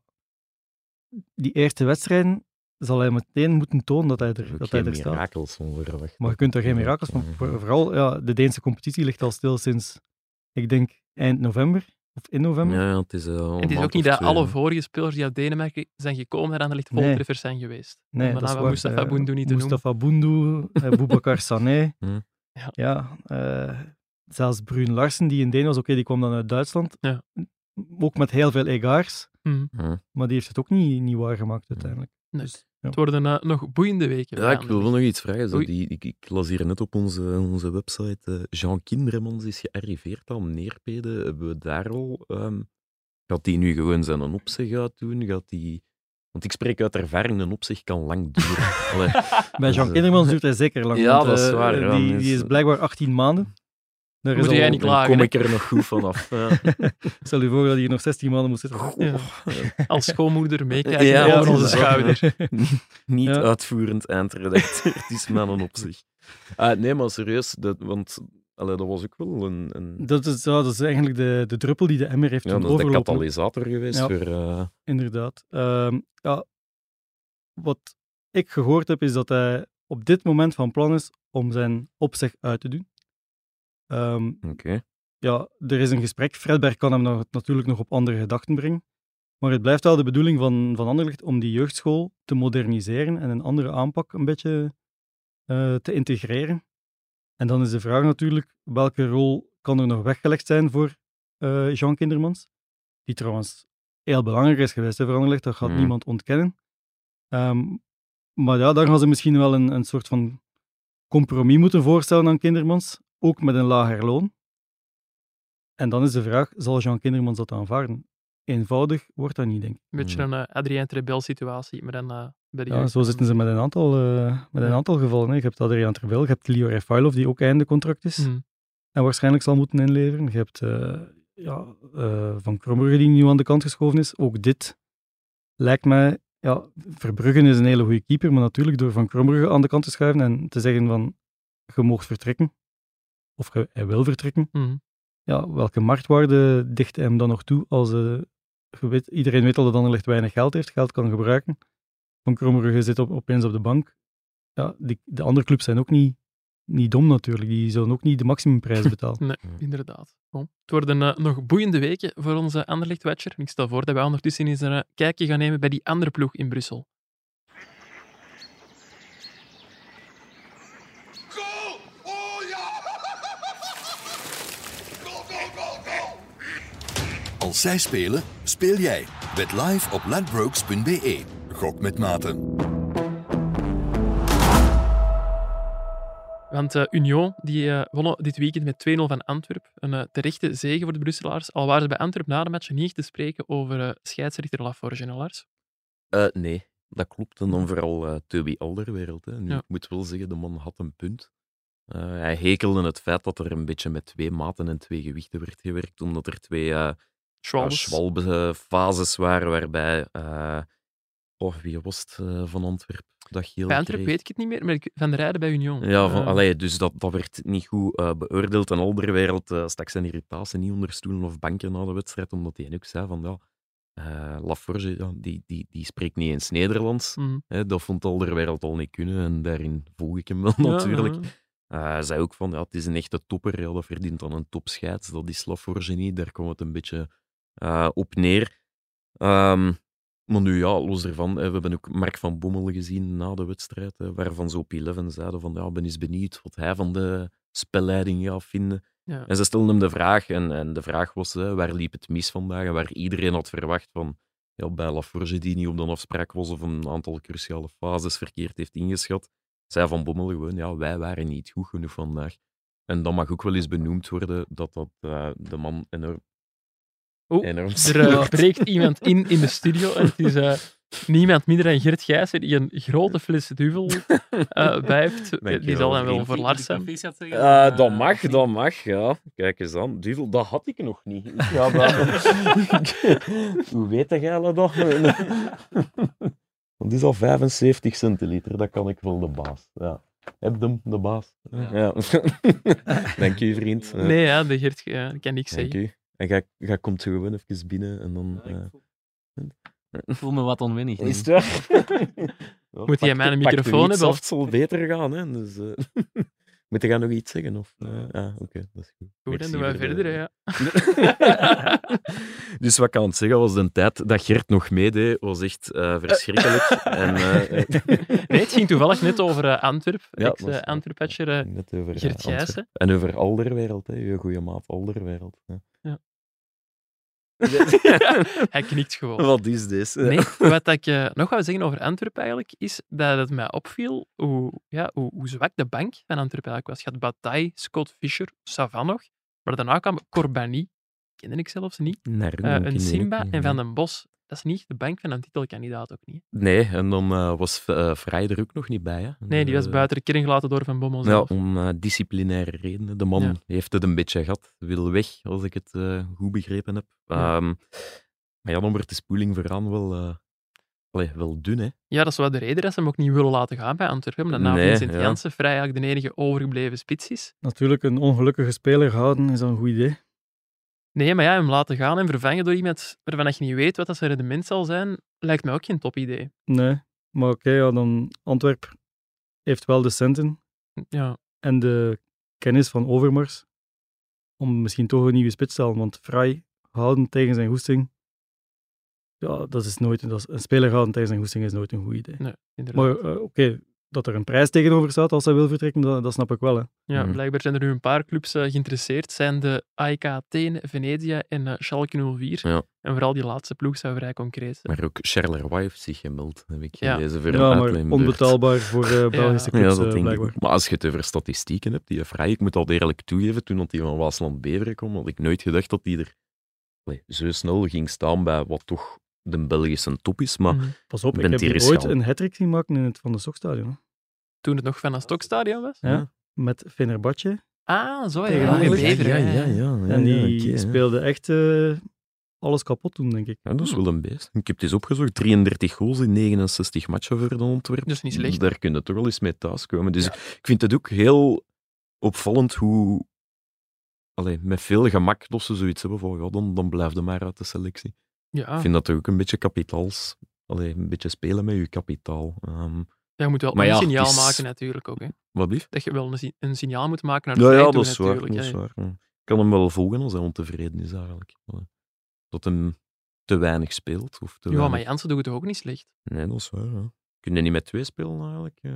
die eerste wedstrijden zal hij meteen moeten tonen dat hij er, dat hij geen er staat. mirakels van verwachten. Maar je kunt er geen mirakels van. voor- Vooral, ja, de Deense competitie ligt al stil sinds, ik denk, eind november. Of in november. Ja, ja, het is, eh, het is ook niet dat twee, alle vorige spelers die uit Denemarken zijn gekomen naar Anderlecht Nee. voltreffers zijn geweest. Nee, Om dat is daarna waar. Mustafa Eh, Boundu niet te noemen. Mustafa Boundu, eh, Boubacar Sané. Hm. Ja. Ja, eh, zelfs Bruun Larsen, die in Deen was, oké, die kwam dan uit Duitsland. Ja. Ook met heel veel egaars, Mhm. Hm. maar die heeft het ook niet, niet waargemaakt uiteindelijk. Nee. Dus. Het worden eh, nog boeiende weken. Ja, ik wil wel nog iets vragen. Zo, die, ik, ik las hier net op onze, onze website. eh, Jean Kindermans is gearriveerd aan Neerpede. Hebben we daar al. ehm, gaat die nu gewoon zijn een opzeg uit doen? Gaat die... Want ik spreek uit ervaring, een opzeg kan lang duren. Allee, Bij Jean Dus, Kindermans duurt hij zeker lang. Ja, want, dat is eh, waar, ja, die, die is eh, blijkbaar 18 maanden. Daar Moet is jij al- niet dan klagen, kom ik er nog goed vanaf. Ja. Stel je voor dat hij hier nog 16 maanden moet zitten. Ja. Als schoonmoeder meekijken Ja, over onze schouder. Niet Ja. uitvoerend eindredacteur, het is maar een opzicht. Ah, nee, maar serieus, dat, want allee, dat was ook wel een, een, Dat is, dat is eigenlijk de, de druppel die de emmer heeft ja, dat is de katalysator geweest Ja. voor... eh, Inderdaad. Ehm, ja, wat ik gehoord heb, is dat hij op dit moment van plan is om zijn opzeg uit te doen. Ehm, Oké. ja, er is een gesprek. Fredberg kan hem nog, natuurlijk nog op andere gedachten brengen. Maar het blijft wel de bedoeling van, van Anderlecht om die jeugdschool te moderniseren en een andere aanpak een beetje eh, te integreren. En dan is de vraag natuurlijk, welke rol kan er nog weggelegd zijn voor eh, Jean Kindermans? Die trouwens heel belangrijk is geweest hè, voor Anderlecht, dat gaat Mhm. niemand ontkennen. Ehm, maar ja, daar gaan ze misschien wel een, een soort van compromis moeten voorstellen aan Kindermans, ook met een lager loon. En dan is de vraag, zal Jean Kindermans dat aanvaarden? Eenvoudig wordt dat niet, denk ik. Een beetje een uh, Adrien Trebel situatie, maar dan uh, bij de Ja, zo zitten ze met een aantal, uh, met een Ja. aantal gevallen. Hè. Je hebt Adriaan Trebel, je hebt Leo Refailov, die ook einde contract is Mhm. en waarschijnlijk zal moeten inleveren. Je hebt eh, ja, eh, Van Krombrugge, die nu aan de kant geschoven is. Ook dit lijkt mij... Ja, Verbruggen is een hele goede keeper, maar natuurlijk door Van Krombrugge aan de kant te schuiven en te zeggen van, je mag vertrekken, of je, hij wil vertrekken, Mhm. ja, welke marktwaarde dicht hem dan nog toe als eh, weet, iedereen weet al dat Anderlecht weinig geld heeft, geld kan gebruiken. Van Krombrugge zit op, opeens op de bank. Ja, die, de andere clubs zijn ook niet, niet dom natuurlijk, die zullen ook niet de maximumprijs betalen. Nee, inderdaad. Bon. Het worden eh, nog boeiende weken voor onze Anderlecht-watcher. Ik stel voor dat wij ondertussen eens een eh, kijkje gaan nemen bij die andere ploeg in Brussel. Als zij spelen, speel jij. Bet live op ladbrokes.be. Gok met maten. Want eh, Union die, eh, wonnen dit weekend met 2-0 van Antwerp. Een eh, terechte zege voor de Brusselaars. Al waren ze bij Antwerp na de match niet echt te spreken over eh, scheidsrechter Laforge en Lars. Eh, nee, dat klopt. En dan vooral eh Toby Alderwereld. Hè. Nu, Ja. Ik moet wel zeggen, de man had een punt. Eh, hij hekelde het feit dat er een beetje met twee maten en twee gewichten werd gewerkt, omdat er twee eh. Schwalbe-fases waren waarbij... eh, oh, wie was het eh, van Antwerpen? Dat geel bij weet ik het niet meer, maar ik- Van de Rijden bij Union. Ja, van, allee, dus dat, dat werd niet goed beoordeeld. En Alderwereld uh, stak zijn irritatie niet onder stoelen of banken na de wedstrijd, omdat hij ook zei van, ja, Laforge, die, die, die spreekt niet eens Nederlands. mhm. Hè, dat vond Alderwereld al niet kunnen en daarin volg ik hem wel Ja, natuurlijk. hij zei ook van, ja, het is een echte topper, ja, dat verdient dan een topscheids. Dat is Laforge niet, daar kwam het een beetje eh, op neer. Ehm, maar nu ja, los ervan, hè, we hebben ook Mark van Bommel gezien na de wedstrijd, hè, waarvan ze op 11 zeiden van, ja, ben eens benieuwd wat hij van de spelleiding gaat vinden. Ja. En ze stelden hem de vraag, en, en de vraag was, hè, waar liep het mis vandaag? En waar iedereen had verwacht van, ja, bij Laforge die niet op de afspraak was of een aantal cruciale fases verkeerd heeft ingeschat, zei Van Bommel gewoon, ja, wij waren niet goed genoeg vandaag. En dat mag ook wel eens benoemd worden, dat dat eh, de man enorm, Oeh, enorm Er eh, breekt iemand in in de studio en het is eh, niemand minder dan Gert Gijssen die een grote fles duvel eh bij heeft. Die zal dan wel voor Lars zijn. Eh, dat mag, dat mag, ja. Kijk eens aan. Duvel, dat had ik nog niet. Ik dat- Hoe weet jij dat? Dat is al 75 centiliter, dat kan ik wel de baas. Ja. Heb hem, de baas. Ja. Dank u, vriend. Ja, Nee, ja, de Gert, ja, dat kan niks Dank zeggen. En jij, jij komt zo gewoon even binnen en dan... ja. Ik voel me wat onwennig. Is het waar? Ja, Moet jij pak- mij een pak microfoon hebben? af, Het zal beter gaan, hè. Dus, eh moet je nog iets zeggen? Of, eh, ah, oké, dat is goed. Goed, dan doen de- verder, ja. dus wat ik aan het zeggen was, de tijd dat Gert nog meedeed, was echt eh, verschrikkelijk. en, eh, Nee, het ging toevallig net over eh, Antwerp. Ja, ex dat is- Antwerp-patcher. eh, net over eh, Gert Antwerpen. Gijssen. En over Alderwereld, hè, je goede maat Alderwereld. hè. hij knikt gewoon. Wat is dit? Nee, wat ik eh, nog wou zeggen over Antwerp eigenlijk, is dat het mij opviel hoe, ja, hoe, hoe zwak de bank van Antwerp eigenlijk was. Je had Bataille, Scott Fischer, Savan nog, maar daarna kwam Corbani, kende ik zelfs niet, Nee, eh, ken een Simba en Van nee. den Bos. Dat is niet de bank van een titelkandidaat ook niet. Nee, en dan eh, was uh, Vrij er ook nog niet bij. Hè? Nee, die was buiten de kern gelaten door Van Bommel Ja, zelf. om eh, disciplinaire redenen. De man Ja. heeft het een beetje gehad, wil weg, als ik het eh, goed begrepen heb. Ja. Ehm, maar ja, dan wordt de spoeling vooraan wel, eh, allee, wel dun, hè. Ja, dat is wel de reden dat ze hem ook niet willen laten gaan bij Antwerpen. Omdat na Nee, Vincent ja. Janssen vrij eigenlijk de enige overgebleven spits is. Natuurlijk, een ongelukkige speler houden is een goed idee. Nee, maar ja, hem laten gaan en vervangen door iemand waarvan je niet weet wat dat zijn rendement zal zijn, lijkt mij ook geen top idee. Nee, maar oké, ja, dan Antwerp heeft wel de centen Ja, en de kennis van Overmars om misschien toch een nieuwe spits te halen. Want vrij houden tegen zijn goesting, ja, dat is nooit, dat is, een speler houden tegen zijn goesting is nooit een goed idee. nee, inderdaad. Maar eh, oké, dat er een prijs tegenover staat als hij wil vertrekken, dat, dat snap ik wel. Hè. Ja, Mhm. blijkbaar zijn er nu een paar clubs eh, geïnteresseerd. Zijn de AEK Athene, Venezia en eh, Schalke 04. Ja. En vooral die laatste ploeg zou vrij concreet zijn. Maar ook Charleroi heeft zich gemeld, heb ik Ja. Ja, maar onbetaalbaar voor eh, Belgische Ja, clubs, dat denk ik blijkbaar. ook. Maar als je het over statistieken hebt, die vrij, ik moet al eerlijk toegeven, toen dat die van Waasland-Beveren kwam, had ik nooit gedacht dat die er allee, zo snel ging staan bij wat toch de Belgische top is. Maar Mhm. Pas op, ik heb hier ooit een hat zien maken in het Van de Stokstadion. hè. Toen het nog van een stokstadion was? Ja. Met Fenerbahce. Ah, zo ja. Tegen ja, ja, ja, ja, ja, ja, en die ja, speelde echt eh, alles kapot toen, denk ik. Ja, dat is wel een beest. Ik heb het eens opgezocht. 33 goals in 69 matchen voor de Antwerpen. Dat is niet slecht. Daar kun je toch wel eens mee thuiskomen. Dus ik vind het ook heel opvallend hoe... Allee, met veel gemak dat ze zoiets hebben van, ja, dan, dan blijf je maar uit de selectie. Ja, Ik vind dat toch ook een beetje kapitaals... Allee, een beetje spelen met je kapitaal. Ehm, Ja, je moet wel een ja, signaal is- maken natuurlijk ook. Hè. wat lief? Dat je wel een, si- een signaal moet maken naar de Ja, ja, dat is waar. natuurlijk. Dat is hè. waar. ja. Ik kan hem wel volgen als hij ontevreden is, eigenlijk. Dat hem te weinig speelt. Of te Ja, maar. Jansen doet het ook niet slecht? Nee, dat is waar. Ja. Kun je niet met twee spelen, eigenlijk? eh?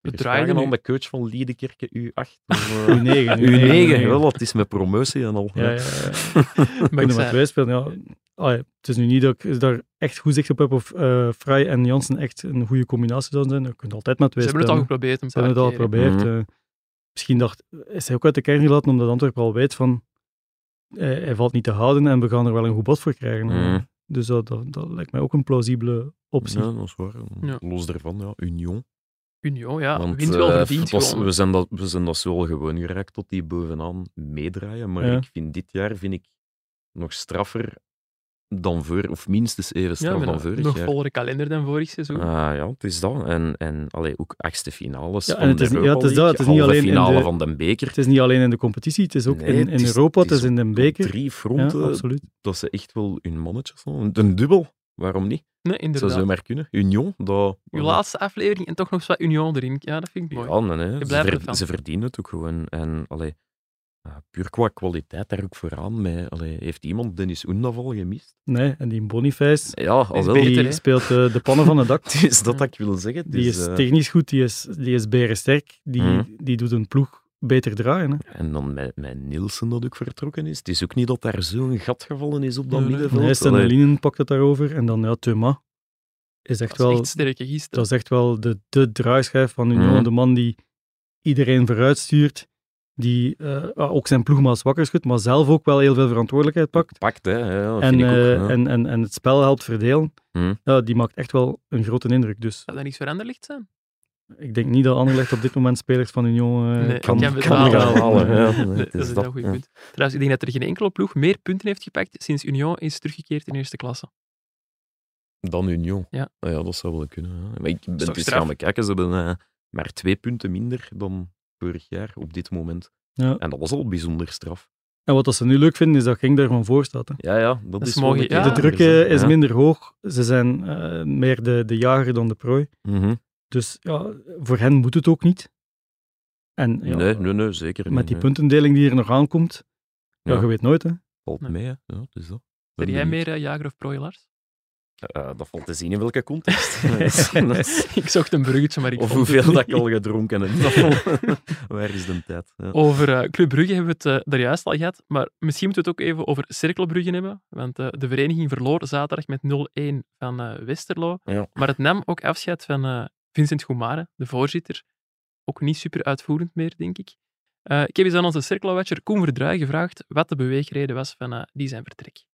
We draaien aan de coach van Liedekerke U8. of, eh, U9. U9, wel, dat is met promotie en al. Ja, ja, ja. Maar met zei- twee spelen, ja. Ah, ja, Het is nu niet dat ik daar echt goed zicht op heb of eh Vrij en Jansen echt een goede combinatie zouden zijn. Je kunt altijd met Ze twee hebben het al geprobeerd een Ze hebben het al geprobeerd. Mhm. eh. misschien dacht, is hij ook uit de kern gelaten omdat Antwerpen al weet van eh, hij valt niet te houden en we gaan er wel een goed bod voor krijgen. Mhm. Dus dat, dat, dat lijkt mij ook een plausibele optie. Ja, dat is waar. Ja. Los daarvan, ja, Union. Union, ja, Want, wint wel eh, was- gewoon. we, zijn dat, we zijn dat zo al gewoon geraakt tot die bovenaan meedraaien. Maar Ja. ik vind dit jaar vind ik nog straffer dan voor, of minstens even Ja, straf met dan vorig nog jaar. vollere kalender dan vorig seizoen. Ah, ja, het is dat. En, en allee, ook achtste finales Ja, en het de is ja, het is dat. Het is niet alleen in finale de- van de beker. Het is niet alleen in de competitie, het is ook Nee, in, in is- Europa, het is, in de op beker. drie Ja, fronten absoluut. dat ze echt wel hun mannetjes hadden. Een dubbel, waarom niet? nee, Dat zou inderdaad. zomaar kunnen. Union, dat... Uw laatste aflevering en toch nog wat Union erin. Ja, dat vind ik mooi. Ja, nee, nee. Ze, ver- ze verdienen het ook gewoon. En allee, ja, puur qua kwaliteit daar ook vooraan. Met, allee, heeft iemand Dennis Oendaval gemist? Nee, en die Boniface, Ja, al wel. beter, die speelt eh, de pannen van het dak. Is dat dat ik wil zeggen. Die is eh, technisch goed, die is, die is berensterk, die, Mhm. die doet een ploeg beter draaien. Hè. En dan met, met Nielsen dat ook vertrokken is. Het is ook niet dat daar zo'n gat gevallen is op dat Nee, middenveld. Nee, Stenelinen pakt het daarover. En dan ja, Thuma is echt Dat is wel, echt dat is echt wel de, de draaischijf van Union. Mhm. De man die iedereen vooruit stuurt, die eh, ah, ook zijn ploegmaats wakker schudt, maar zelf ook wel heel veel verantwoordelijkheid pakt. Pakt, hè. Ja, En, ook. eh, ja. en, en, en het spel helpt verdelen. Ja, die maakt echt wel een grote indruk. Dus Zou dat niks voor Anderlecht zijn? ik denk niet dat Anderlecht op dit moment spelers van Union eh, Nee, kan, kan betalen. halen. halen, ja. Nee, dat is is dat, een goed ja. punt. Trouwens, ik denk dat er geen enkele ploeg meer punten heeft gepakt sinds Union is teruggekeerd in eerste klasse. Dan Union. Ja. Ah ja, dat zou wel kunnen. Ja. Maar ik ben eens straf? gaan bekijken. Ze hebben eh, maar twee punten minder dan vorig jaar op dit moment. Ja. En dat was al bijzonder straf. En wat dat ze nu leuk vinden, is dat Genk daarvan voor staat. Hè. Ja, ja, dat, is mooi, ja. de druk eh, is Ja. minder hoog. Ze zijn eh, meer de, de jager dan de prooi. Mhm. Dus ja, voor hen moet het ook niet. En ja, Nee, nee, nee, zeker niet. met die nee. puntendeling die er nog aankomt, ja. Ja. je weet nooit. Hè. Valt Nee. mee, hè. Ja, het is dat. Ben jij meer eh, jager of prooi, Lars? Eh, dat valt te zien in welke context. Ik zocht een bruggetje, maar ik of hoeveel dat ik al gedronken heb. Waar is de tijd? Ja. Over eh, Club Brugge hebben we het eh, daar juist al gehad, maar misschien moeten we het ook even over Cirkelbrugge hebben, want eh, de vereniging verloor zaterdag met 0-1 van eh, Westerlo, Ja. maar het nam ook afscheid van eh, Vincent Goumare, de voorzitter. Ook niet super uitvoerend meer, denk ik. Eh, ik heb eens aan onze Cirkelwatcher Koen Verdruij gevraagd wat de beweegreden was van eh, die zijn vertrek.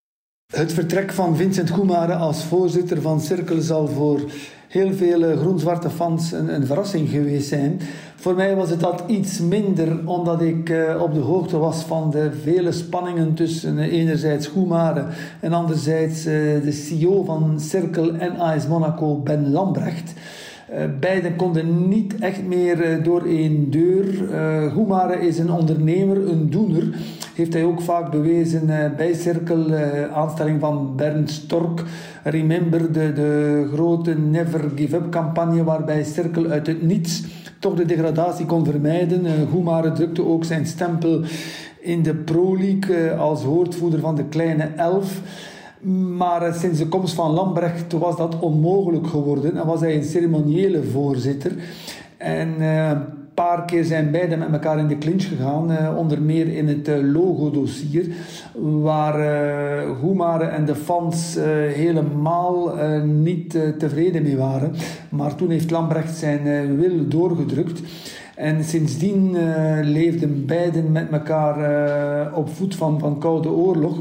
Het vertrek van Vincent Goemare als voorzitter van Cirkel zal voor heel veel groen-zwarte fans een, een verrassing geweest zijn. Voor mij was het dat iets minder, omdat ik eh, op de hoogte was van de vele spanningen tussen eh, enerzijds Goemare en anderzijds eh, de CEO van Cirkel en AS Monaco, Ben Lambrecht. Beiden konden niet echt meer door één deur. Goemare is een ondernemer, een doener. Heeft hij ook vaak bewezen eh, bij Cirkel. eh, aanstelling van Bernd Stork. Remember de, grote Never Give Up campagne waarbij Cirkel uit het niets toch de degradatie kon vermijden. Eh Goemare drukte ook zijn stempel in de Pro League als woordvoerder van de kleine elf. Maar sinds de komst van Lambrecht was dat onmogelijk geworden en was hij een ceremoniële voorzitter. En paar keer zijn beiden met elkaar in de clinch gegaan, eh, onder meer in het eh, logo-dossier, waar Goemare en de fans helemaal niet tevreden mee waren. Maar toen heeft Lambrecht zijn wil doorgedrukt. En sindsdien leefden beiden met elkaar op voet van, van Koude Oorlog.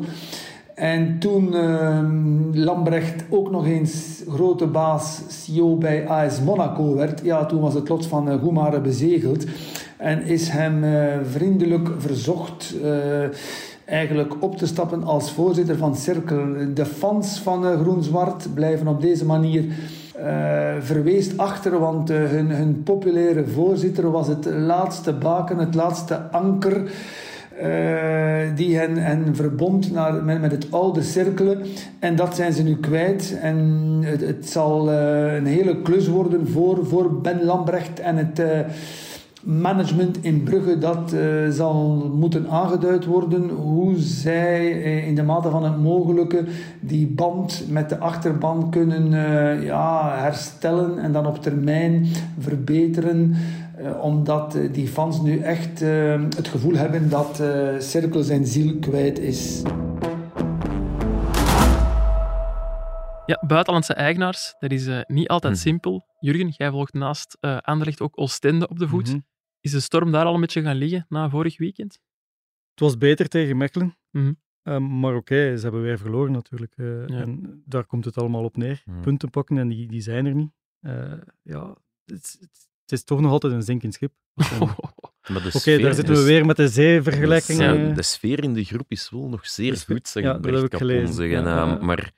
En toen ehm, Lambrecht ook nog eens grote baas CEO bij AS Monaco werd, ja, toen was het lot van uh, bezegeld. En is hem eh, vriendelijk verzocht eh, eigenlijk op te stappen als voorzitter van Cirkel. De fans van Groen-Zwart blijven op deze manier eh, verweest achter, want hun, hun populaire voorzitter was het laatste baken, het laatste anker. Eh, die hen, hen verbond naar, met, met het oude cirkelen. En dat zijn ze nu kwijt. En het, het zal eh, een hele klus worden voor, voor Ben Lambrecht en het eh, management in Brugge. Dat zal moeten aangeduid worden hoe zij in de mate van het mogelijke die band met de achterban kunnen ja, herstellen en dan op termijn verbeteren. Eh, omdat eh, die fans nu echt eh, het gevoel hebben dat eh Cirkel zijn ziel kwijt is. Ja, buitenlandse eigenaars, dat is eh, niet altijd Mhm. simpel. Jurgen, jij volgt naast eh Anderlecht ook Oostende op de voet. Mhm. Is de storm daar al een beetje gaan liggen na vorig weekend? Het was beter tegen Mechelen. Mhm. Maar oké, ze hebben weer verloren natuurlijk. eh, Ja. En daar komt het allemaal op neer. Mhm. Punten pakken en die, die zijn er niet. Eh, ja, het, is- het is toch nog altijd een zinkend schip. Oké, Maar de daar zitten we weer met de zeevergelijking. Ja, eh. de sfeer in de groep is wel nog zeer sfeer- goed, zeg ja, ik dat heb ik gelezen. zeggen. Ja, Ehm. Maar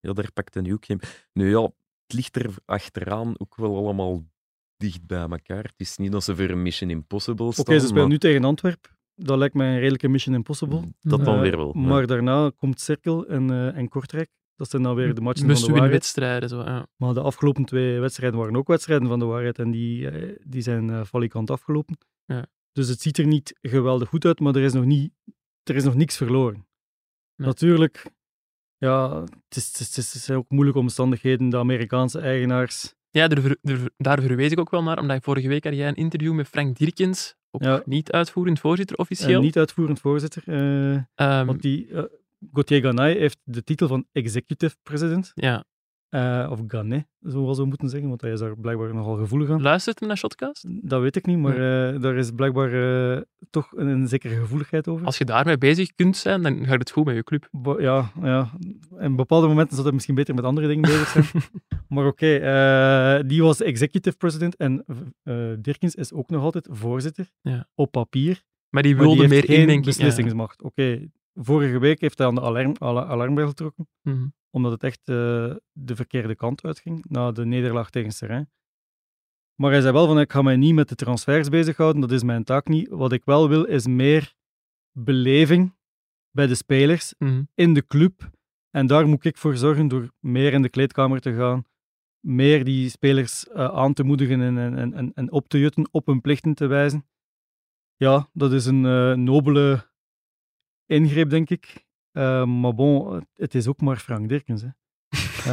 ja, daar pakt nu ook geen... Nu ja, het ligt er achteraan ook wel allemaal dicht bij elkaar. Het is niet dat ze voor een Mission Impossible Oké, staan. ze spelen maar nu tegen Antwerp. Dat lijkt mij een redelijke Mission Impossible. Dat dan Eh, weer wel. Maar daarna komt Cirkel en, eh, en Kortrijk. Dat zijn dan weer de matchen van de waarheid. wedstrijden. Zo, ja. Maar de afgelopen twee wedstrijden waren ook wedstrijden van de waarheid. En die, eh, die zijn eh valikant afgelopen. Ja. Dus het ziet er niet geweldig goed uit, maar er is nog, niet, er is nog niks verloren. Nee. Natuurlijk, ja, het, is, het, is, het zijn ook moeilijke omstandigheden. De Amerikaanse eigenaars. Ja, daar, daar- verwees ik ook wel naar, omdat vorige week had jij een interview met Frank Dierkens, ook Ja. niet uitvoerend voorzitter En officieel. niet uitvoerend voorzitter. eh, Ehm, want die, eh, Gauthier Ganay heeft de titel van executive president. ja. eh, of Ganet, zoals we moeten zeggen, want hij is daar blijkbaar nogal gevoelig aan. Luistert hem naar Shotcast? Dat weet ik niet, maar eh, daar is blijkbaar eh, toch een, een zekere gevoeligheid over. Als je daarmee bezig kunt zijn, dan gaat het goed met je club. Bo- ja, ja, en op bepaalde momenten zou hij misschien beter met andere dingen bezig zijn. maar oké, die was executive president en Dirkens is ook nog altijd voorzitter Ja. op papier. Maar die Maar die wilde meer geen ja. beslissingsmacht. Oké, vorige week heeft hij aan de alarm, ala- alarmbel getrokken. Mhm. omdat het echt eh, de verkeerde kant uitging na de nederlaag tegen Serrain. Maar hij zei wel van, ik ga mij niet met de transfers bezighouden, dat is mijn taak niet. Wat ik wel wil, is meer beleving bij de spelers Mhm. in de club. En daar moet ik voor zorgen door meer in de kleedkamer te gaan, meer die spelers eh, aan te moedigen en, en, en, en op te jutten, op hun plichten te wijzen. Ja, dat is een eh, nobele ingreep, denk ik. Eh, maar bon, het is ook maar Frank Dirkens. Hè.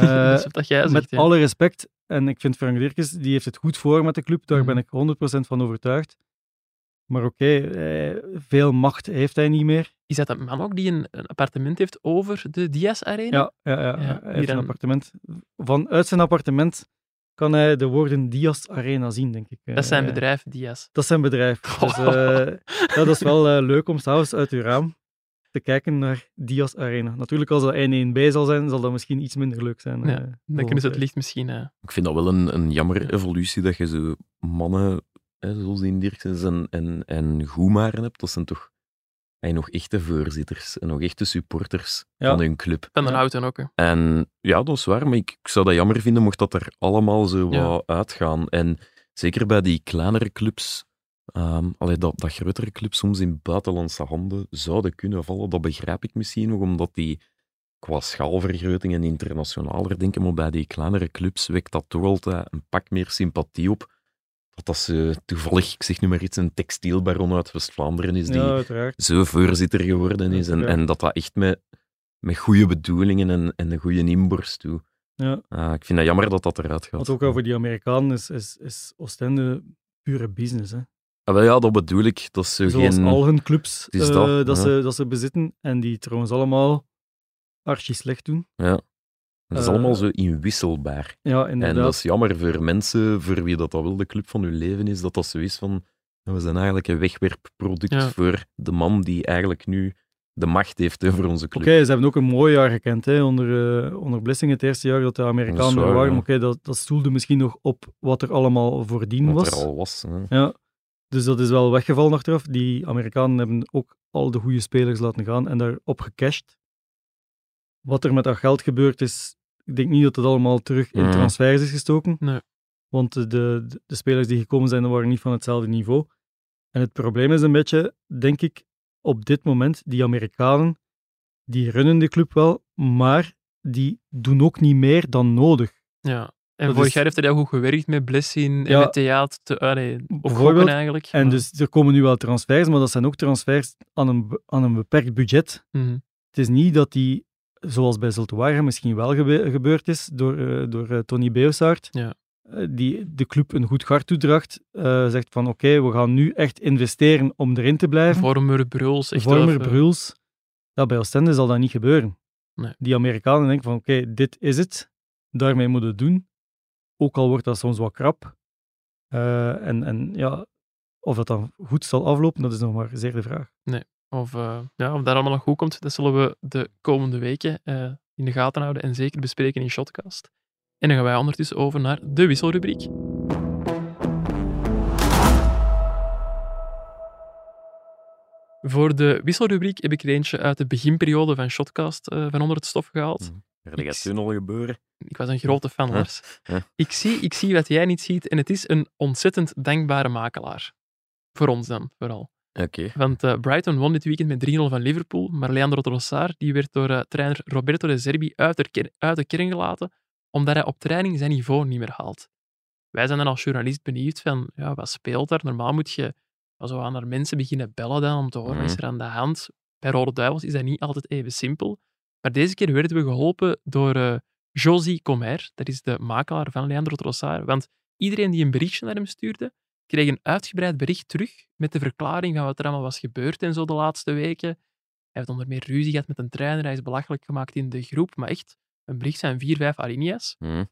Eh, dat is wat jij zegt. met ja. alle respect, en ik vind Frank Dirkens, die heeft het goed voor met de club, daar ben Mhm. ik 100% van overtuigd. Maar oké, eh, veel macht heeft hij niet meer. Is dat een man ook die een, een appartement heeft over de Diaz Arena? Ja, ja, ja, Ja, hij heeft een appartement. Vanuit zijn appartement kan hij de woorden Diaz Arena zien, denk ik. Dat is zijn bedrijf, Diaz. Dat is zijn bedrijf. Dus, ja, dat is wel leuk om s'avonds uit uw raam te kijken naar Diaz Arena. Natuurlijk, als dat 1-1B zal zijn, zal dat misschien iets minder leuk zijn. Ja, eh, Dan kunnen ze het licht misschien... eh, Ik vind dat wel een, een jammer evolutie dat je zo mannen, hè, zoals in Dirksens en, en, en Goemaren hebt. Dat zijn toch hey, nog echte voorzitters en nog echte supporters Ja. van hun club. van de auto ook. hè. En ja, dat is waar, maar ik, ik zou dat jammer vinden mocht dat er allemaal zo Ja. wat uitgaan. En zeker bij die kleinere clubs, ehm allee, dat, dat grotere clubs soms in buitenlandse handen zouden kunnen vallen, dat begrijp ik misschien nog, omdat die qua schaalvergroting en internationaler denken, maar bij die kleinere clubs wekt dat toch altijd een pak meer sympathie op. Dat dat ze toevallig, ik zeg nu maar iets, een textielbaron uit West-Vlaanderen is, die Ja, zo voorzitter geworden is. En, en dat dat echt met, met goede bedoelingen en, en een goede inborst toe. Ja. Ah, ik vind dat jammer dat dat eruit gaat. Want ook over die Amerikanen is, is, is Oostende pure business. Hè. Ah, wel ja, dat bedoel ik. Dat Zoals geen... al hun clubs eh, dat, ja. ze, dat ze bezitten. En die trouwens allemaal archi slecht doen. Ja. Dat is Eh, allemaal zo inwisselbaar. Ja, En dat is jammer voor mensen voor wie dat, dat wel de club van hun leven is, dat dat zo is van... We zijn eigenlijk een wegwerpproduct Ja. voor de man die eigenlijk nu de macht heeft over onze club. Oké, ze hebben ook een mooi jaar gekend hè, onder, eh onder Blessing. Het eerste jaar dat de Amerikanen Dat is er waar, waren. ja. Oké, dat, dat stoelde misschien nog op wat er allemaal voordien Wat was. er al was. hè. Ja, dus dat is wel weggevallen achteraf. Die Amerikanen hebben ook al de goede spelers laten gaan en daarop gecashed. Wat er met dat geld gebeurd is, ik denk niet dat het allemaal terug in Mhm. transfers is gestoken. Nee. Want de, de, de spelers die gekomen zijn, waren niet van hetzelfde niveau. En het probleem is een beetje, denk ik, op dit moment, die Amerikanen, die runnen de club wel, maar die doen ook niet meer dan nodig. Ja. En vorig jaar heeft hij heel goed gewerkt met Blessing en Ja. met theater. Te, allee, Bijvoorbeeld. eigenlijk. En Maar- dus er komen nu wel transfers, maar dat zijn ook transfers aan een, aan een beperkt budget. Mhm. Het is niet dat die, zoals bij Zultuara misschien wel gebe- gebeurd is door, eh, door eh, Tony Beosaert, Ja. eh, die de club een goed hart toedraagt, eh, zegt van oké, we gaan nu echt investeren om erin te blijven. Vormer, Bruls, echt Vormer, Bruls. Ja, bij Oostende zal dat niet gebeuren. Nee. Die Amerikanen denken van oké, dit is het, daarmee moeten we het doen. Ook al wordt dat soms wat krap. Eh, en, en ja, of dat dan goed zal aflopen, dat is nog maar zeer de vraag. Of, eh, ja, of dat allemaal nog goed komt, dat zullen we de komende weken eh, in de gaten houden en zeker bespreken in Shotcast. En dan gaan wij ondertussen over naar de wisselrubriek. Voor de wisselrubriek heb ik er eentje uit de beginperiode van Shotcast eh, van onder het stof gehaald. Er gaat toen al gebeuren. Ik was een grote fan, Lars. Ik, zie, ik zie wat jij niet ziet en het is een ontzettend dankbare makelaar. Voor ons dan, vooral. Oké. Want eh, Brighton won dit weekend met 3-0 van Liverpool, maar Leandro Trossard die werd door eh, trainer Roberto De Zerbi uit de, uit de kern gelaten, omdat hij op training zijn niveau niet meer haalt. Wij zijn dan als journalist benieuwd van, ja, wat speelt daar? Normaal moet je zo aan naar mensen beginnen bellen dan, om te horen, wat is er aan de hand? Bij Rode Duivels is dat niet altijd even simpel. Maar deze keer werden we geholpen door eh Josie Comer, dat is de makelaar van Leandro Trossard. Want iedereen die een berichtje naar hem stuurde, kreeg een uitgebreid bericht terug met de verklaring van wat er allemaal was gebeurd en zo de laatste weken. Hij heeft onder meer ruzie gehad met een trainer, hij is belachelijk gemaakt in de groep, maar echt een bericht zijn vier, vijf alinea's. Hm.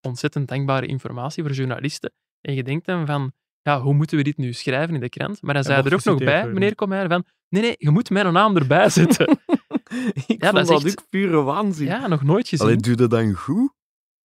Ontzettend dankbare informatie voor journalisten. En je denkt dan van, ja, hoe moeten we dit nu schrijven in de krant? Maar hij zei er ook nog bij, meneer Comer, van, nee, nee, je moet mijn naam erbij zetten. Ik Ja, dat vond is dat echt- ook pure waanzin. ja, nog nooit gezien. Allee, doe dat dan goed?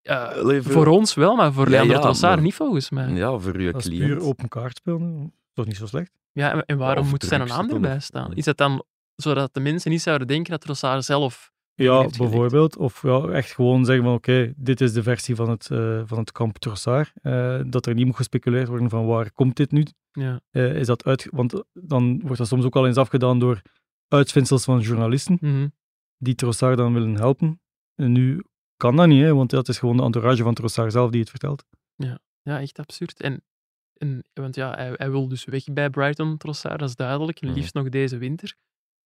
Eh, Allee, voor- voor ons wel, maar voor Ja, Leandro ja, Trossard maar- niet volgens mij. Ja, Ja, voor je Dat is cliënt. puur open kaart spelen. Toch niet zo slecht. en, en waarom moet zijn naam erbij of- staan? Is dat dan zodat de mensen niet zouden denken dat Trossard zelf Ja, bijvoorbeeld. Of ja, echt gewoon zeggen van oké, dit is de versie van het, eh, van het kamp Trossard. Eh, dat er niet moet gespeculeerd worden van waar komt dit nu? Ja. Eh, is dat uit... Want dan wordt dat soms ook al eens afgedaan door uitvindsels van journalisten Mhm. die Trossard dan willen helpen. En nu kan dat niet, hè, want ja, het is gewoon de entourage van Trossard zelf die het vertelt. Ja, echt absurd. En, en, want ja, hij, hij wil dus weg bij Brighton, Trossard, dat is duidelijk. En Mhm. liefst nog deze winter.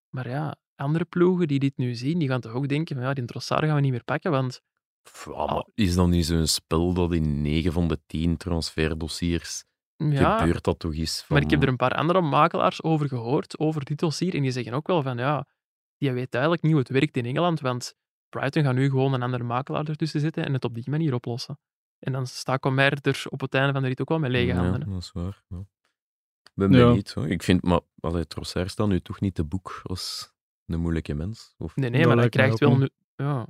Maar ja, andere ploegen die dit nu zien, die gaan toch ook denken van ja, die Trossard gaan we niet meer pakken, want ja, maar is dat niet zo'n spel dat in 9 van de 10 transferdossiers ja, gebeurt dat toch eens? maar ik heb van- er een paar andere makelaars over gehoord, over dit dossier, en die zeggen ook wel van ja, die weet duidelijk niet hoe het werkt in Engeland, want Brighton gaat nu gewoon een andere makelaar ertussen zetten en het op die manier oplossen. En dan staat Comer er op het einde van de rit ook wel met lege handen. Ja, dat is waar. Ja. Ik ben Ja. benieuwd. Hoor. Ik vind, maar allee, Trossard staat nu toch niet te boek als een moeilijke mens. Of, Nee, nee, Dat maar hij krijgt wel niet. nu, ja,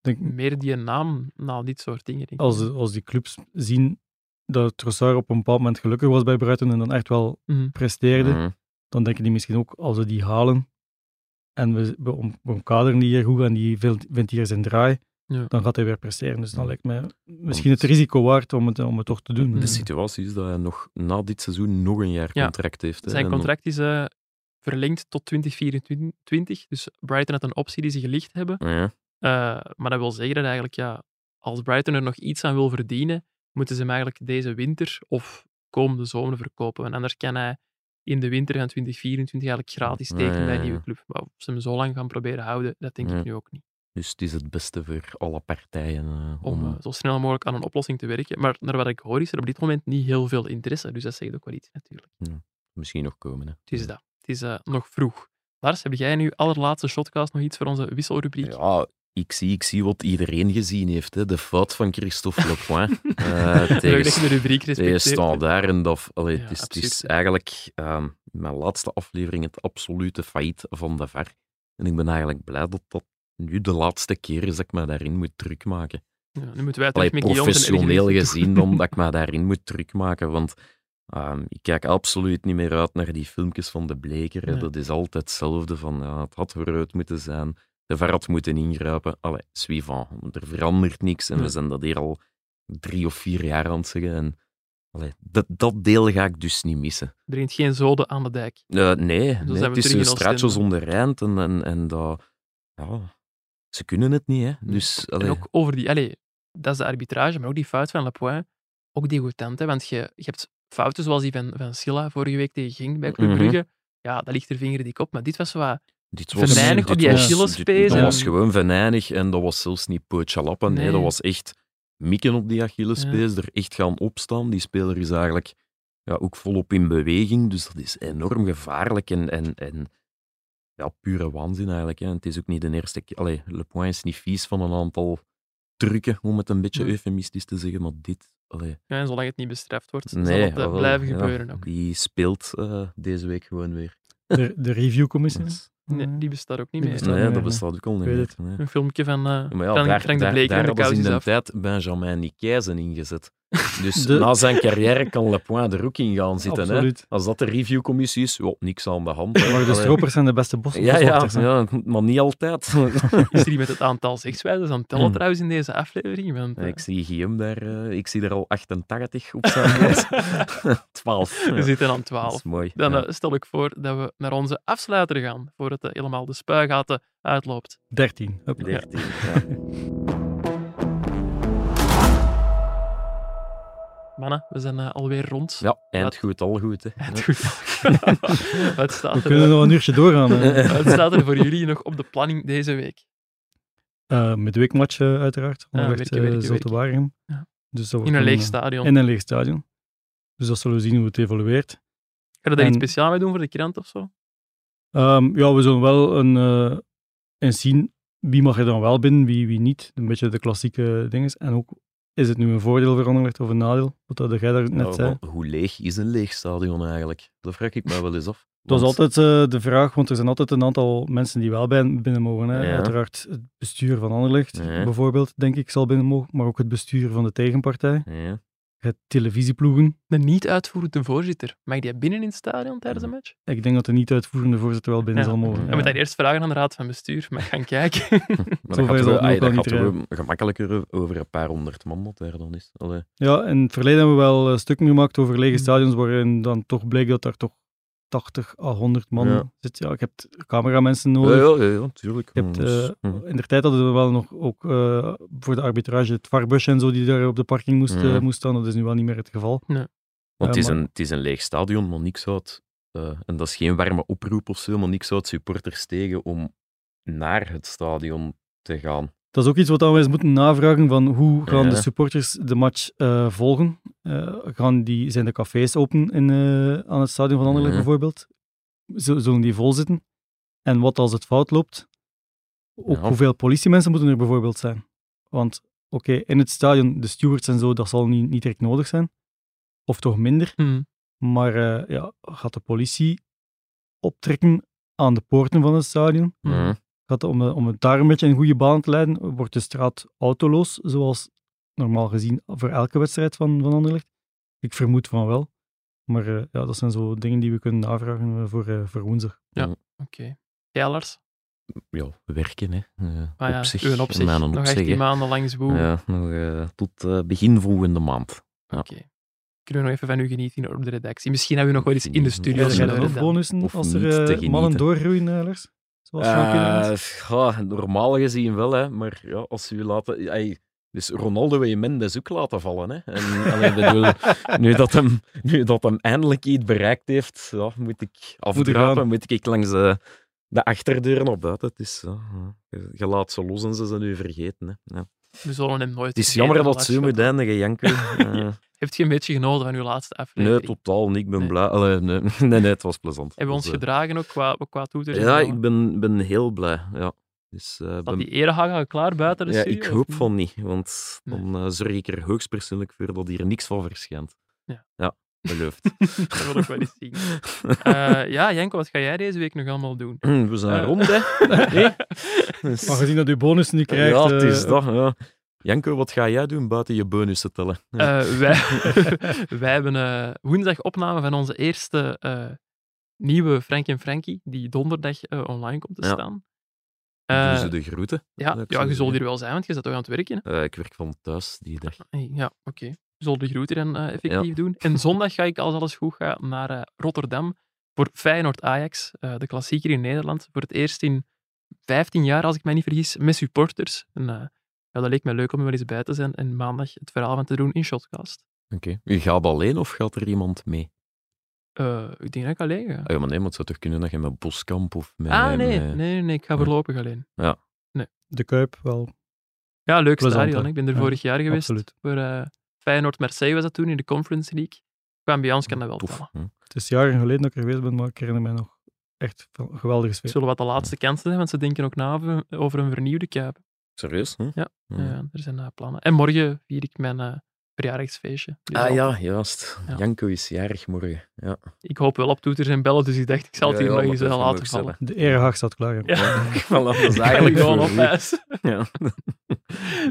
denk, meer die naam na dit soort dingen. denk ik. als, als die clubs zien dat Trossard op een bepaald moment gelukkig was bij Brighton en dan echt wel Mhm. presteerde, Mhm. dan denken die misschien ook, als we die halen en we, we, om, we omkaderen die hier goed en die vindt vindt hier zijn draai, Ja. dan gaat hij weer presteren. Dus dan Ja. lijkt mij misschien het risico waard om het, om het toch te doen. Mhm. De situatie is dat hij nog na dit seizoen nog een jaar Ja. contract heeft. hè. Zijn contract is eh, verlengd tot 2024. Dus Brighton had een optie die ze gelicht hebben. Ja. Eh, maar dat wil zeggen dat eigenlijk, ja, als Brighton er nog iets aan wil verdienen, moeten ze hem eigenlijk deze winter of komende zomer verkopen. Want anders kan hij in de winter van 2024 eigenlijk gratis tekenen bij een nieuwe club. Maar of ze hem zo lang gaan proberen houden, dat denk ik nu ook niet. Dus het is het beste voor alle partijen. eh, Om om, eh, zo snel mogelijk aan een oplossing te werken. Maar naar wat ik hoor, is er op dit moment niet heel veel interesse. Dus dat zegt ook wel iets, natuurlijk. misschien nog komen. Hè. Het is dat. Het is eh, nog vroeg. Lars, heb jij nu allerlaatste shotcast nog iets voor onze wisselrubriek? Ja, ik zie, ik zie wat iedereen gezien heeft. Hè. De fout van Christophe Lepoint eh, dat tegen, je de rubriek tegen respecteert. Standaard. En dat, allee, Ja, het, is, het is eigenlijk ehm, mijn laatste aflevering het absolute failliet van de VAR. En ik ben eigenlijk blij dat dat nu de laatste keer is dat ik me daarin moet druk maken. Ja, nu moeten wij Allee, professioneel gezien dan dat ik me daarin moet druk maken. Want ehm, ik kijk absoluut niet meer uit naar die filmpjes van de Bleker. Nee. Dat is altijd hetzelfde van ja, het had vooruit moeten zijn. De VAR had moeten ingrijpen. Allee, suivant. Er verandert niks en we zijn dat hier al drie of vier jaar aan het zeggen. En, allee, dat, dat deel ga ik dus niet missen. Brengt geen zoden aan de dijk. Eh, nee, nee het is een straatje zonder eind en, en, en dat... Ja, ze kunnen het niet, hè. Dus, En ook over die, allee, dat is de arbitrage, maar ook die fout van Lapointe, ook degoutant, hè, want je, je hebt fouten zoals die van, van Silla vorige week tegen Ging bij Club Mhm. Brugge. Ja, dat ligt er vingerdik op, maar dit was zo wat... Dit venijnig op die was- Achillespees Dat en- was gewoon venijnig en dat was zelfs niet pootje lappen. Nee. Nee. dat was echt mikken op die Achillespees, er echt gaan opstaan. Die speler is eigenlijk ja, ook volop in beweging, dus dat is enorm gevaarlijk en, en, en ja, pure waanzin eigenlijk. Hè. En Het is ook niet de eerste keer... Allee, Le Point is niet vies van een aantal trucken, om het een beetje Nee. eufemistisch te zeggen, maar dit... Allee, Ja, en zolang het niet bestraft wordt, zal het eh, blijven ja, gebeuren ook. Die speelt eh, deze week gewoon weer. De, de reviewcommissie. Nee, die bestaat ook niet meer. nee, dat bestaat ook al niet meer. nee. Een filmpje van, eh Ja, maar ja, Frank, daar, Frank de daar, Bleker daar en de kous in de tijd Benjamin Nikijzen ingezet. Dus De- na zijn carrière kan Le Point er ook in gaan zitten. Hè? Als dat de reviewcommissie is, ja, niks aan de hand. hè. Maar de stropers zijn de beste bos. Ja, ja, maar niet altijd. Is er iemand het aantal zegswijzers aan het tellen Hmm. trouwens in deze aflevering? Want, eh, ik zie Guillaume daar, eh, ik zie er al 88 op zijn bord. 12. we Ja, zitten aan dat 12. is mooi. Dan ja. eh, stel ik voor dat we naar onze afsluiter gaan, voor het helemaal de spuigaten uitloopt. 13. Hup. 13. ja. Mannen, we zijn eh, alweer rond. Ja, eind goed, al goed. Hè. Het goed. Wat staat We er, kunnen nog een uurtje doorgaan. wat staat er voor jullie nog op de planning deze week? Eh midweekmatch uh, uiteraard. Ja, Onderweg werken, uh, werken, Zulte. Waregem. Ja. Dus dat In een leeg eh, stadion. In een leeg stadion. Dus dat zullen we zien hoe het evolueert. Ga je daar iets speciaals mee doen voor de krant of zo? Ehm, ja, we zullen wel een, eh, eens zien wie mag er dan wel binnen, wie, wie niet. Een beetje de klassieke dingen. En ook, is het nu een voordeel voor Anderlecht of een nadeel? Wat dat jij daar net Ja, zei. hoe leeg is een leeg stadion eigenlijk? Dat vraag ik me wel eens af. Dat is altijd eh, de vraag, want er zijn altijd een aantal mensen die wel bij, binnen mogen. Hè. Ja. Uiteraard het bestuur van Anderlecht, Ja. bijvoorbeeld, denk ik, zal binnen mogen. Maar ook het bestuur van de tegenpartij. Ja. Hebt televisieploegen. De niet-uitvoerende voorzitter. Mag die binnen in het stadion tijdens een match? Ik denk dat de niet-uitvoerende voorzitter wel binnen Ja. zal mogen. Je ja. moet daar eerst vragen aan de raad van bestuur. Mag gaan kijken. Maar Zover dat zal gaat, het dat niet gaat er gemakkelijker over een paar honderd man dat er dan is. Allee. Ja, in het verleden hebben we wel eh, stukken gemaakt over lege Hmm. stadions, waarin dan toch bleek dat daar toch 80 à 100 man Ja. zit. Ja, ik heb cameramensen nodig. ja, ja, ja, tuurlijk. Je hebt, Dus, eh, hm. In de tijd hadden we wel nog ook eh, voor de arbitrage het varbusje en zo die daar op de parking moest, eh, moest staan. Dat is nu wel niet meer het geval. Want het, is maar- een, het is een leeg stadion, maar niks zou het... eh, en dat is geen warme oproep of zo, maar niks zou het supporters tegen om naar het stadion te gaan. Dat is ook iets wat we eens moeten navragen van hoe gaan Ja. de supporters de match eh, volgen. Eh, gaan die, zijn de cafés open in, eh, aan het stadion van Anderlecht Mhm. bijvoorbeeld? Z- Zullen die vol zitten? En wat als het fout loopt? Ook Ja. hoeveel politiemensen moeten er bijvoorbeeld zijn? Want oké, in het stadion, de stewards en zo, dat zal niet, niet direct nodig zijn. Of toch minder. Hm. Maar eh, ja, gaat de politie optrekken aan de poorten van het stadion? Hm. Gaat om, eh, om het daar een beetje in goede baan te leiden, wordt de straat autoloos, zoals normaal gezien voor elke wedstrijd van, van Anderlecht? Ik vermoed van wel. Maar eh, ja, dat zijn zo dingen die we kunnen navragen eh, voor, voor woensdag. Oké. Jij, Lars? Ja, werken, hè. Eh, Ah ja, op zich. uw opzicht. Mijn Nog 18 hè. maanden lang zwoegen. Ja, nog tot begin volgende maand. ja. Oké. Kunnen we nog even van u genieten op de redactie? Misschien hebben we nog wel eens in de studio. Ja, ja, we bonussen Of als er mannen doorgroeien, Lars? Zoals Frank Eh, ja, normaal gezien wel, hè. maar ja, als u laten... dus Ronaldo wil je Mendes ook laten vallen. Hè. En, allee, bedoel, nu, dat hem, nu dat hem eindelijk iets bereikt heeft, ja, moet ik afdrapen, moet ik langs de, de achterdeur naar buiten. Het is, ja, ja. Je laat ze los en ze zijn nu vergeten. Hè. Ja. We zullen hem nooit Het is jammer dat het zo moet eindigen, Janko. Eh, Heeft je een beetje genoten van uw laatste nee, aflevering? totaal niet. Ik ben Nee. blij. Allee, nee, nee, nee, het was plezant. Hebben we ons eh, gedragen ook qua, qua toeters? en Ja, ik ben, ben heel blij. Ja. Dus, ben- die erehaga klaar buiten de Ja, studio? ik hoop van niet, want Nee. dan eh, zorg ik er hoogstpersoonlijk voor dat hier niks van verschijnt. Ja. Ja, beloofd. dat wil ik wel eens zien. Eh, ja, Janko, wat ga jij deze week nog allemaal doen? We zijn Eh. rond, hè? Nee? Dus- Maar gezien dat u bonussen niet krijgt... ja, het is dat. Ja. Janko, wat ga jij doen buiten je bonussen tellen? Eh, wij, wij hebben eh, woensdag opname van onze eerste eh, nieuwe Frank en Frankie, die donderdag online komt te Ja. staan. Doen Eh, ze de groeten? ja, ja, je zult hier wel zijn, want je zit toch aan het werken. Hè? Eh, ik werk van thuis die dag. Ja, oké. Je zult de groeten dan eh, effectief doen. En zondag ga ik, als alles goed gaat, naar eh, Rotterdam voor Feyenoord-Ajax, eh, de klassieker in Nederland. Voor het eerst in 15 jaar, als ik mij niet vergis, met supporters. En eh, ja, dat leek me leuk om er wel eens bij te zijn en maandag het verhaal van te doen in Shotcast. Oké. U gaat alleen of gaat er iemand mee? Eh, ik denk dat ik alleen ga. Ah, ja, maar nee, maar het zou toch kunnen dat je met Boskamp of met... Ah, nee, nee, met- nee, nee, ik ga Ja. voorlopig alleen. De Kuip, wel. Ja, leuk Plezant, stadion. hè? Ik ben er Ja, vorig jaar geweest. absoluut. Voor eh Feyenoord-Marseille was dat toen, in de Conference League. Qua ambiance kan dat wel Tof. tellen. Het is jaren geleden dat ik er geweest ben, maar ik herinner mij nog echt geweldige Het sfeer. zullen wat de laatste kansen zijn, want ze denken ook na over, een vernieuwde Kuip. Serieus? Hm? Ja. Ja, er zijn eh, plannen. En morgen vier ik mijn eh, verjaardagsfeestje. Dus Ah al- ja, juist. Ja. Janko is jarig morgen. Ja. Ik hoop wel op toeters en bellen, dus ik dacht, ik zal het Ja, hier nog eens eh, laten vallen. De erehaag staat klaar. hè. Ja. Voilà, dat is Ik ga eigenlijk gewoon op huis. Ja.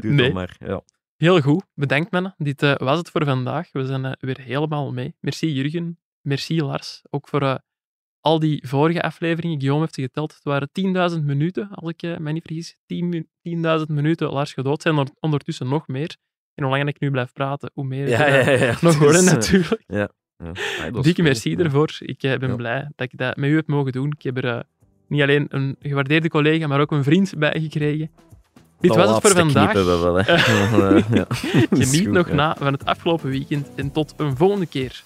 Doe Nee. maar. Ja. Heel goed, bedankt mannen. Dit eh, was het voor vandaag. We zijn eh, weer helemaal mee. Merci Jurgen, merci Lars. Ook voor eh, al die vorige afleveringen. Guillaume heeft ze geteld. Het waren 10.000 minuten, als ik mij niet vergis. 10 mi- 10.000 minuten Lars gedood. zijn er ondertussen nog meer. En hoe langer ik nu blijf praten, hoe meer Ja, ja, ja. nog worden Dus, natuurlijk. Ja. Dikke merci ervoor. Ik ben blij dat ik dat met u heb mogen doen. Ik heb er niet alleen een gewaardeerde collega, maar ook een vriend bij gekregen. Dit was het voor vandaag. we wel, hè. Ja, Geniet nog na van het afgelopen weekend en tot een volgende keer.